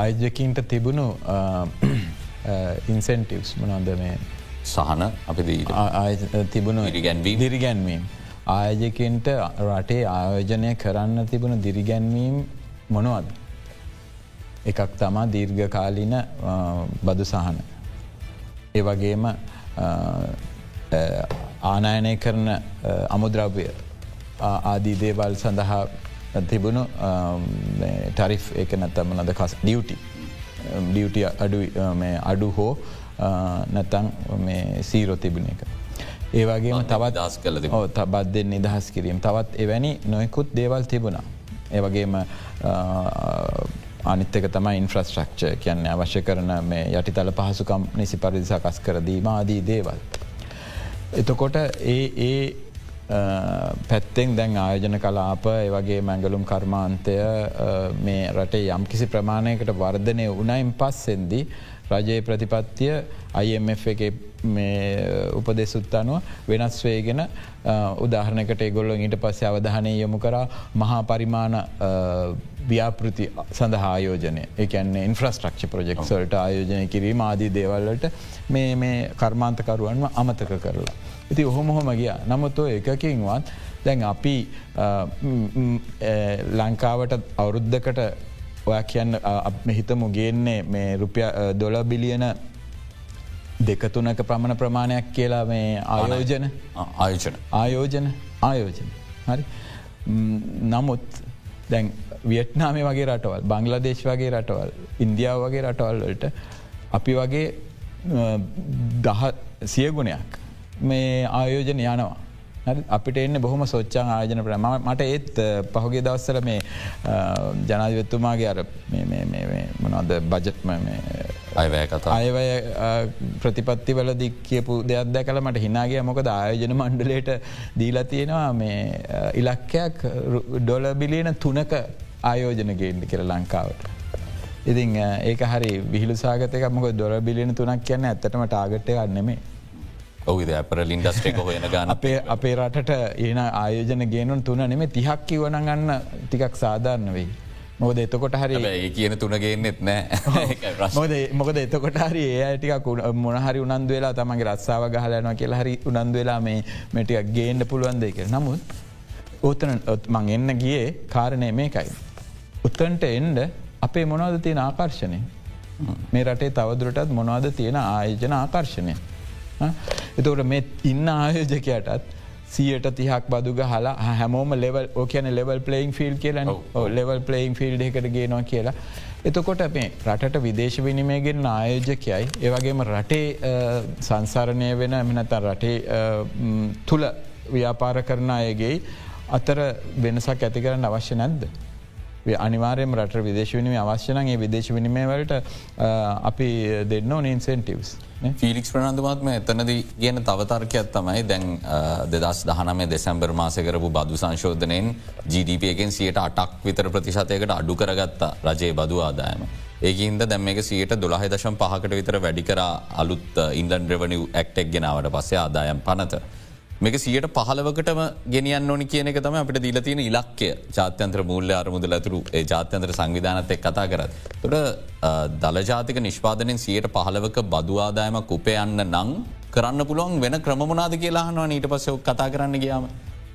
ආයජකින්ට තිබුණු ඉන්සෙන්ටිවස් මනොද මේ සහන අපි තිබුණු ඉරිගැන්වී දිරිගැන්වීම්. ආයජකින්ට රටේ ආයෝජනය කරන්න තිබුණු දිරිගැන්වීම් මොනවද. එකක් තමා දීර්ඝකාලින බදු සහන. ඒ වගේම ආනායනය කරන අමුද්‍රව්‍ය ආදී දේවල් සඳහා තිබුණු ටරිෆ් එක නැත්තමනද කස් ඩියුටි ඩියුටිය අඩු අඩු හෝ නැතන් සීරෝ තිබුණ එක. ඒවගේ තවත් දස් කල තබත්දෙන් නිදහස් කිරීම තවත් එවැනි නොයකුත් දේවල් තිබුණා. ඒවගේම අනිත්තක තමයි ඉන්ෆ්‍රස්ට්‍රක්ෂ කියන්න අවශ්‍ය කරන මේ යටිතල පහසුකම් නිසි පරිදිසකස් කරදීම ආදී දේවල්. එතකොට ඒ ඒ පැත්තෙන් දැන් ආයෝජන කලාප ඒවගේ මැඟලුම් කර්මාන්තය මේ රටේ යම් කිසි ප්‍රමාණයකට වර්ධනය වනයින් පස්සෙන්දී රජයේ ප්‍රතිපත්තිය IMF එක උපදෙසුත් අනුව වෙනස් වේගෙන උදාහරනකට ගොල්ල ඊට පස්ස අවධානය යොමු කර මහා පරිමාණ ව්‍යාපෘති සඳහා ආයෝජනය. එකන්නේ ඉන්ෆ්‍රස්ට්‍රක්ෂ ප්‍රජෙක්සල්ට ආයෝජනය කිරීම ආදී දේවල්ලට මේ මේ කර්මාන්තකරුවන්ම අමතක කරලා. ඉති ඔහොමොහොම ගිය. නමුත් එකකින්වත් දැන් අපි ලංකාවට අවුරුද්ධකට ඔය කියන්න හිතමු ගේන්නේ මේ රුපිය දොල බිලියන දෙකතුනක ප්‍රමණ ප්‍රමාණයක් කියලා මේ ආයෝජන? ආයෝජන. ආයෝජන. ආයෝජන. හරි. නමුත් දැන් වියට්නාමේ වගේ රටවල් බංගලදේශ වගේ රටවල් ඉන්දියාව වගේ රටවල්වලට අපි වගේ දහ සියගුණයක් මේ ආයෝජන යනවා. අපිට එන්න බොහොම සොච්චන් ආයජන ප්‍රම මට ඒත් පහුගේ දවස්සල මේ ජනාධවත්තුමාගේ අර මොනවද බජට්ම අයවෑ කතා. අයවය ප්‍රතිපත්ති වලදි කියපු දෙයක් දැකල මට හිනාගේ මොකද ආයෝජන මණ්ඩලට දීලා තියෙනවා මේ ඉලක්කයක් ඩොල බිලියන තුනක ආයෝජනගේන්ඩි කියර ලංකාවට. ඉතින් ඒක හරි විහිලු සාගතක මොක දොර බිලියන තුනක් කියන්න ඇත්තටම ටාගට්ය ගන්නෙමේ ඔවිද අපරල ඉන්ඩස්ට්‍රේක හොයන ගන්න අපේ අපේ රටට ඒන ආයෝජන ගේනුන් තුන නෙම තිහක් කිවන ගන්න ටිකක් සාධාරණ වෙයි. මොද එතකොට හරි ඒ කියන තුනගේන්නෙත් නෑ [LAUGHS] මොකද එතකොට හරි ඒ ටික මොනහරි උනන්ද වෙලා තමගේ රස්සාාව ගහලයනවා කියලා හරි උනන්ද වෙලා මේ මටික් ගේන්ඩ පුළුවන් දෙක නමුත් ඕතන මං එන්න ගියේ කාරණය මේකයි. උත්තන්ට එන්ඩ අපේ මොනවද තියෙන ආකර්ශණය මේ රටේ තවදුරටත් මොනවද තියෙන ආයෝජන ආකර්ශණය. එතකට මේ ඉන්න ආයෝජකයටත් සියට තිහක් බදුග හලා හැමෝම ලෙවල් ඕකන ලෙවල් පලයින් ෆිල් කියලන ලෙවල් පලයින් ෆිල්ඩ එකට ගේනවා කියලා. එතකොට මේ රටට විදේශ විනිමයගෙන් ආයෝජකයයි ඒවගේම රටේ සංසරණය වෙන එමනත රටේ තුළ ව්‍යාපාර කරන අයගේ අතර වෙනසක් ඇති කරන්න අවශ්‍ය නැද්ද. අනිවාරයම රට විදේශ විනිම අවශ්‍යනගේ විදේශ විනිමය වලට අපි දෙන්න ඕන ඉන්සෙන්ටිවස්. ෆිලික්ස් ප්‍රනන්දුමත්ම එතනද කියන තවතර්කයක් තමයි දැන් දෙදස් දහනම දෙසැම්බර් මාසකරපු බදු සංශෝධනයෙන් GDPගෙන් සියට අටක් විතර ප්‍රතිශතයකට අඩු කරගත්තා රජයේ බදු ආදායම. ඒකන්ද දැම් එක සියට දොළහ දශම් පහකට විතර වැඩිකර අලුත් ඉන්ඩන් රෙවනිව් ඇක්ටෙක් ගෙනාවට පස්සේ ආදායම් පනත. මේක සියට පහලවකටම ගෙනියන්න ඕනි කියන එක තම අපට දීල තියෙන ඉලක්කය ජාත්‍යන්ත්‍ර මූල්‍ය අරමුදල ඇතුරු ඒ ජාත්‍යන්ත්‍ර සංවිධානත් එක් කතා කරත්. තුට දළජාතික නිෂ්පාදනෙන් සියට පහලවක බදවාදායමක් උපයන්න නං කරන්න පුළුවන් වෙන ක්‍රමනාද කියලාහනවා ඊට පස්සෙ කතා කරන්න ගියාම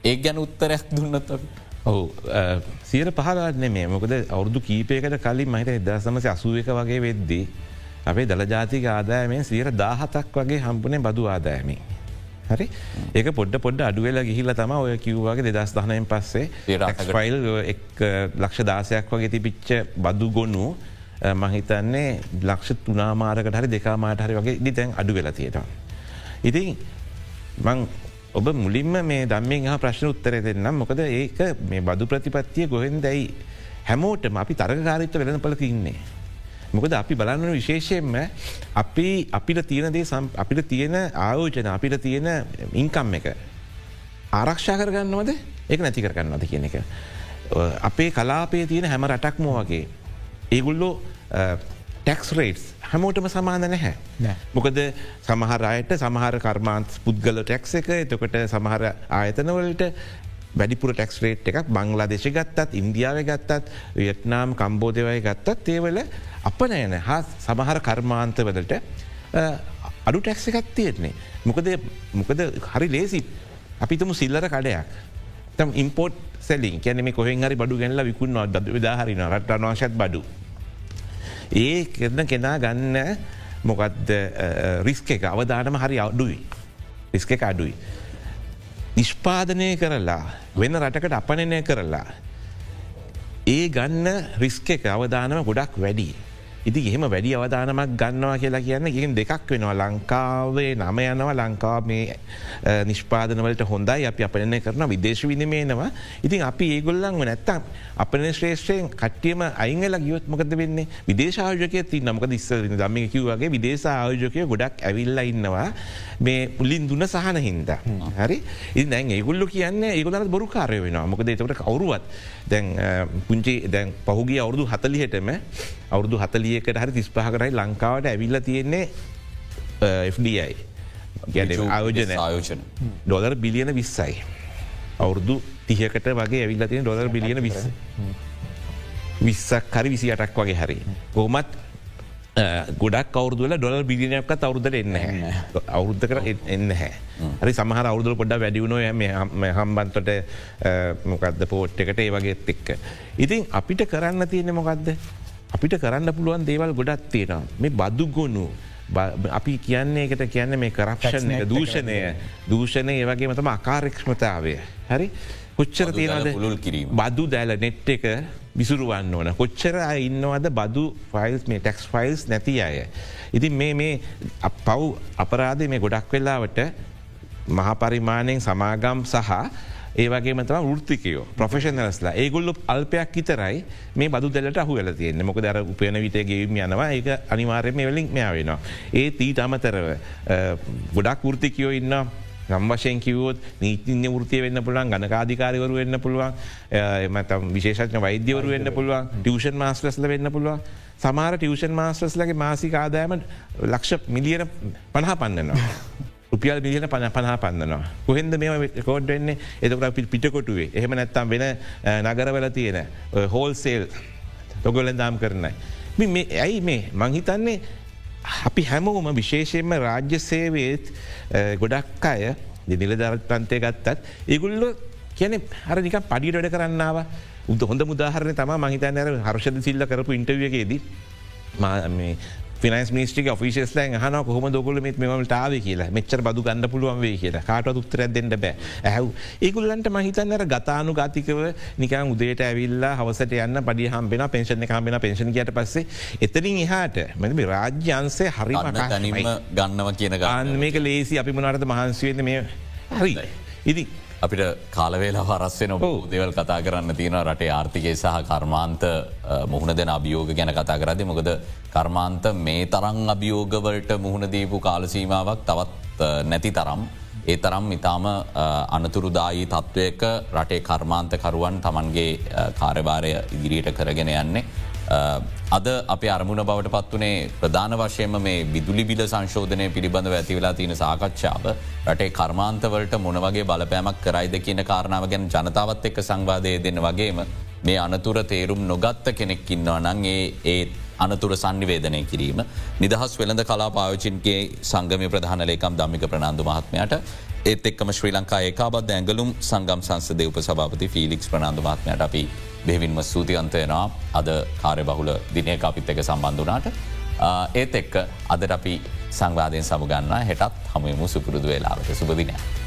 ඒ ගැන උත්තරයක් දුන්නත් අපි. ඔහු සියර පහලන්නේ මේ මොකද අවුදු කීපයකට කලින් මහිත එදසමස අසුව එක වගේ වෙද්දී. අපේ දළජාතික ආදායමෙන් සියර දාහතක් වගේ හම්පුනේ බදු ආදායමි. හරි ඒක පොඩ්ඩ පොඩ්ඩ අඩුවෙලා ගිහිල තම ඔය කිව්වාගේ දෙදස් දහනයෙන් පස්සේ ෆයිල් ලක්ෂ දාසයක් වගේ තිපිච්ච බදු ගොන්නු මහිතන්නේ ලක්ෂ තුනාමාරකට හරි දෙකාමාට හරි වගේ දි තැන් අඩු වෙලා තියෙනවා. ඉතින් මං ඔබ මුලින්ම මේ දම්මෙන් හා ප්‍රශ්න උත්තර දෙන්නම් මොකද ඒක මේ බදු ප්‍රතිපත්තිය ගොහෙන් දැයි හැමෝටම අපි තරගකාරිත්ව වෙන පලක ඉන්නේ. මොකද අපි බලන්න විශේෂයෙන්ම අපි අපිට තියනදේ අපිට තියෙන ආයෝජන අපිට තියෙන ඉන්කම් එක ආරක්ෂා කරගන්නවද ඒක නැති කරගන්නවද කියන එක. අපේ කලාපේ තියෙන හැම රටක්මෝ වගේ. ඒගුල්ලෝ ටෙක්ස් රේටස් හැමෝටම සමාන නැහැ. මොකද සමහර අයට සමහර කර්මාන්ත් පුද්ගල ටැක්ස එක එතකොට සමහර ආයතනවලට වැඩිපුර ටෙක්ස් රේට් එකක් බංලා දේශ ගත්තත් ඉන්දියාව ගත්තත් වියට්නාම් කම්බෝධවය ගත්තත් ඒවල අප නෑන හා සමහර කර්මාන්තවලට අඩු ටැක්ස එකක් තියෙන්නේ. මොකද මොකද හරි ලේසි අපිතුම සිල්ලර කඩයක්. තම් ඉම්පෝට් සැලින් කැනෙම කොහෙන් හරි බඩු ගැල්ල විකුන්නවා ද විදාහරින රට අනවාශත් බඩු. ඒ කරන කෙනා ගන්න මොකක්ද රිස්ක එක අවධානම හරි අඩුයි. රිස්ක එක අඩුයි. නිෂ්පාදනය කරලා වෙන රටකට අපනනය කරලා. ඒ ගන්න රිස්ක එක අවධානම ගොඩක් වැඩි. ඉති එහෙම වැඩි අවධානමක් ගන්නවා කියලා කියන්න ඉගෙන් දෙකක් වෙනවා. ලංකාවේ නම යනවා. ලංකාව මේ නිෂ්පාදනවලට හොඳයි. අපි අපනය කරන විදේශ විනිමේනවා ඉතින් අපි ඒගොල්ලන් නැත්තම් අපන ශ්‍රේෂයෙන් කට්ටියම අයිංගල ගියොත් මොකද වෙන්නේ? විදේශායෝජකය ති නමක දිස්ස දම කිව්වගේ විදේශ ආයෝජකය ගොඩක් ඇවිල්ල ඉන්නවා. මේ පුලින් දුන්න සහන හින්ද. හරි? ඉ දැන් ඒගුල්ලු කියන්න ඒගොලත් බොරු කාරය වෙනවා. මොකද එතකට කවරුවත් දැන් පුංචි දැන් පහුගේ අවුරදු හතලිහටම අවුරදු හතලියකට හරි තිස්පහකරයි ලංකාවට ඇවිල්ල තියෙන්නේ FDI ගැන ආයෝජන ආයෝජන ඩොලර් බිලියන විස්සයි. අවුරදු තිහකට වගේ ඇවිල්ල තියෙන ඩොලර් බිලියන විස්ස. විස්සක් හරි විසි අටක් වගේ හරි. කොහමත් ගොඩක් කවරුදුල ඩොල බිලියනයක්ත් අවුරුදර එන්න අවුද්ධ කර එන්න හැ. හරි සමහර අවුදුර පොඩ වැඩියුණු හම්බන්තොට මොකක්ද පෝට් එකට ඒ වගේත් එක්ක. ඉතින් අපිට කරන්න තියෙන මොකක්ද. අපිට කරන්න පුළුවන් දේවල් ගොඩත් තියෙනවා. මේ බදු ගොුණු අපි කියන්නේ එකට කියන්න මේ කරක්ෂණ දූෂණය දූෂණය ඒවගේ මතම අකාරක්ෂමතාවය. හරි කොච්චර තියෙනද බදු දැල නෙට් එක විසුරුවන්න ඕන. කොච්චර ඉන්නවද බදු ෆයිල්ස් මේ ටෙක්ස් ෆයිල්ස් නැති අය. ඉතින් මේ මේ පව් අපරාධ මේ ගොඩක් වෙල්ලාවට මහපරිමාණයෙන් සමාගම් සහ ඒවගේ මතම ෘතිකයෝ ප්‍රෆෙෂනලස්ලා ඒගොල්ලු අල්පයක් ඉතරයි මේ බදු දෙලට අහු වෙල තියෙන්නේ. මොක දර උපයන විටගේම යනවා. ඒක අනිවාර්යම වෙලින් මෙයාවෙනවා. ඒ තීට අමතරව ගොඩක් ෘතිකයෝ ඉන්න ගම්වශයෙන් කිවෝත් නීතින්‍ය ෘතිය වෙන්න පුළුවන් ගනකාධිකාරවරු වෙන්න පුළුවන් එමතම් විශේෂඥ වෛද්‍යවරු වෙන්න පුළුවන් ටියෂන් මාස්ලස්ල වෙන්න පුළුවන් සමාර ටියෂන් මාස්ලස්ලගේ මාසික ආදායම ලක්ෂ මිලියන පණහා පන්නනවා. [LAUGHS] රුපියල් මිලියන පන පනා පන්නනවා. කොහෙන්ද මේ කෝඩ් වෙන්නේ එතකට අපි පිටකොටුවේ එහෙම නැත්තම් වෙන නගරවල තියෙන හෝල් සේල් තොගොලෙන් දාම් කරනයි. ඇයි මේ මංහිතන්නේ අපි හැමෝම විශේෂයෙන්ම රාජ්‍ය සේවේත් ගොඩක් අය නිලධරත්පන්තය ගත්තත් ඒගුල්ලො කියන හරනික පඩි වැඩ කරන්නාව උද හොඳ මුදාහරන තම මහිතන හර්ෂද සිල්ල කරපු ඉන්ටවියගේදී ෆිනස් මිස්ටික ෆිසිස්ල හන කොහම දොකල මෙත් මෙම ටාව කියලා. මෙච්චර බදු ගන්න පුළුවන් වේ කියලා. කාට උත්තර දෙන්න බෑ. ඇහව. ඒකුල්ලන්ට මහිතන්නර ගතානු ගතිකව නිකන් උදේට ඇවිල්ලා හවසට යන්න පඩි හම්බෙන පෙන්ෂණ කාමෙන පෙන්ෂන් කියට පස්සේ එතනින් එහාට මෙ රාජ්‍යන්සේ තනීම ගන්නව කියන ගන්න මේක ලේසි. අපි මනට මහන්සිවෙන්න මේ හරි. ඉදි අපිට කාලවේලා වරස්සෙන දේවල් කතා කරන්න තියෙන රටේ ආර්ථිකය සහ කර්මාන්ත මුහුණ දෙන අභියෝග ගැන කතා කරදි මොකද කර්මාන්ත මේ තරං අභියෝගවලට මුහුණ දීපු කාලසීමාවක් තවත් නැති තරම්. ඒ තරම් ඉතාම අනතුරුදායි තත්ත්වයක රටේ කර්මාන්තකරුවන් තමන්ගේ කාර්යභාරය ඉදිරියට කරගෙන යන්නේ. අද අප අරමුණ බවට පත්වනේ ප්‍රධාන වශයම මේ විදුලි බිල සංශෝධනය පිළිබඳව ඇති වෙලා තියෙන සාකච්ඡාව රටේ කර්මාන්තවලට මොනවගේ බලපෑමක් කරයිද කියන කාරණාව ගැන ජනතාවත් එක්ක සංවාදය දෙන්න වගේම මේ අනතුර තේරුම් නොගත්ත කෙනෙක් ඉන්නවා නං ඒ ඒ අනතුර සංනිවේදනය කිරීම. නිදහස් වෙළඳ කලා පාවිචින්ගේ සංගමය ප්‍රධාන ලේකම් දම්මික ප්‍රනාාන්දු මහත්මයට ඒත් එක්කම ශ්‍රී ලංකා ඒකාබද ඇගලුම් සංගම් සංසදය උප සභාපති ෆිලික්ස් ප්‍රනාාන්දු මහත්මයට අපි බෙවින්ම සූතියන්තයනවා අද කාරය බහුල දිනය අපිත් එක සම්බන්ධනාට. ඒත් එක්ක අදට අපි සංවාධයෙන් සමුගන්න හෙටත් හමුවමු සුපුරුදු වෙලාවට සුපදිනයක්.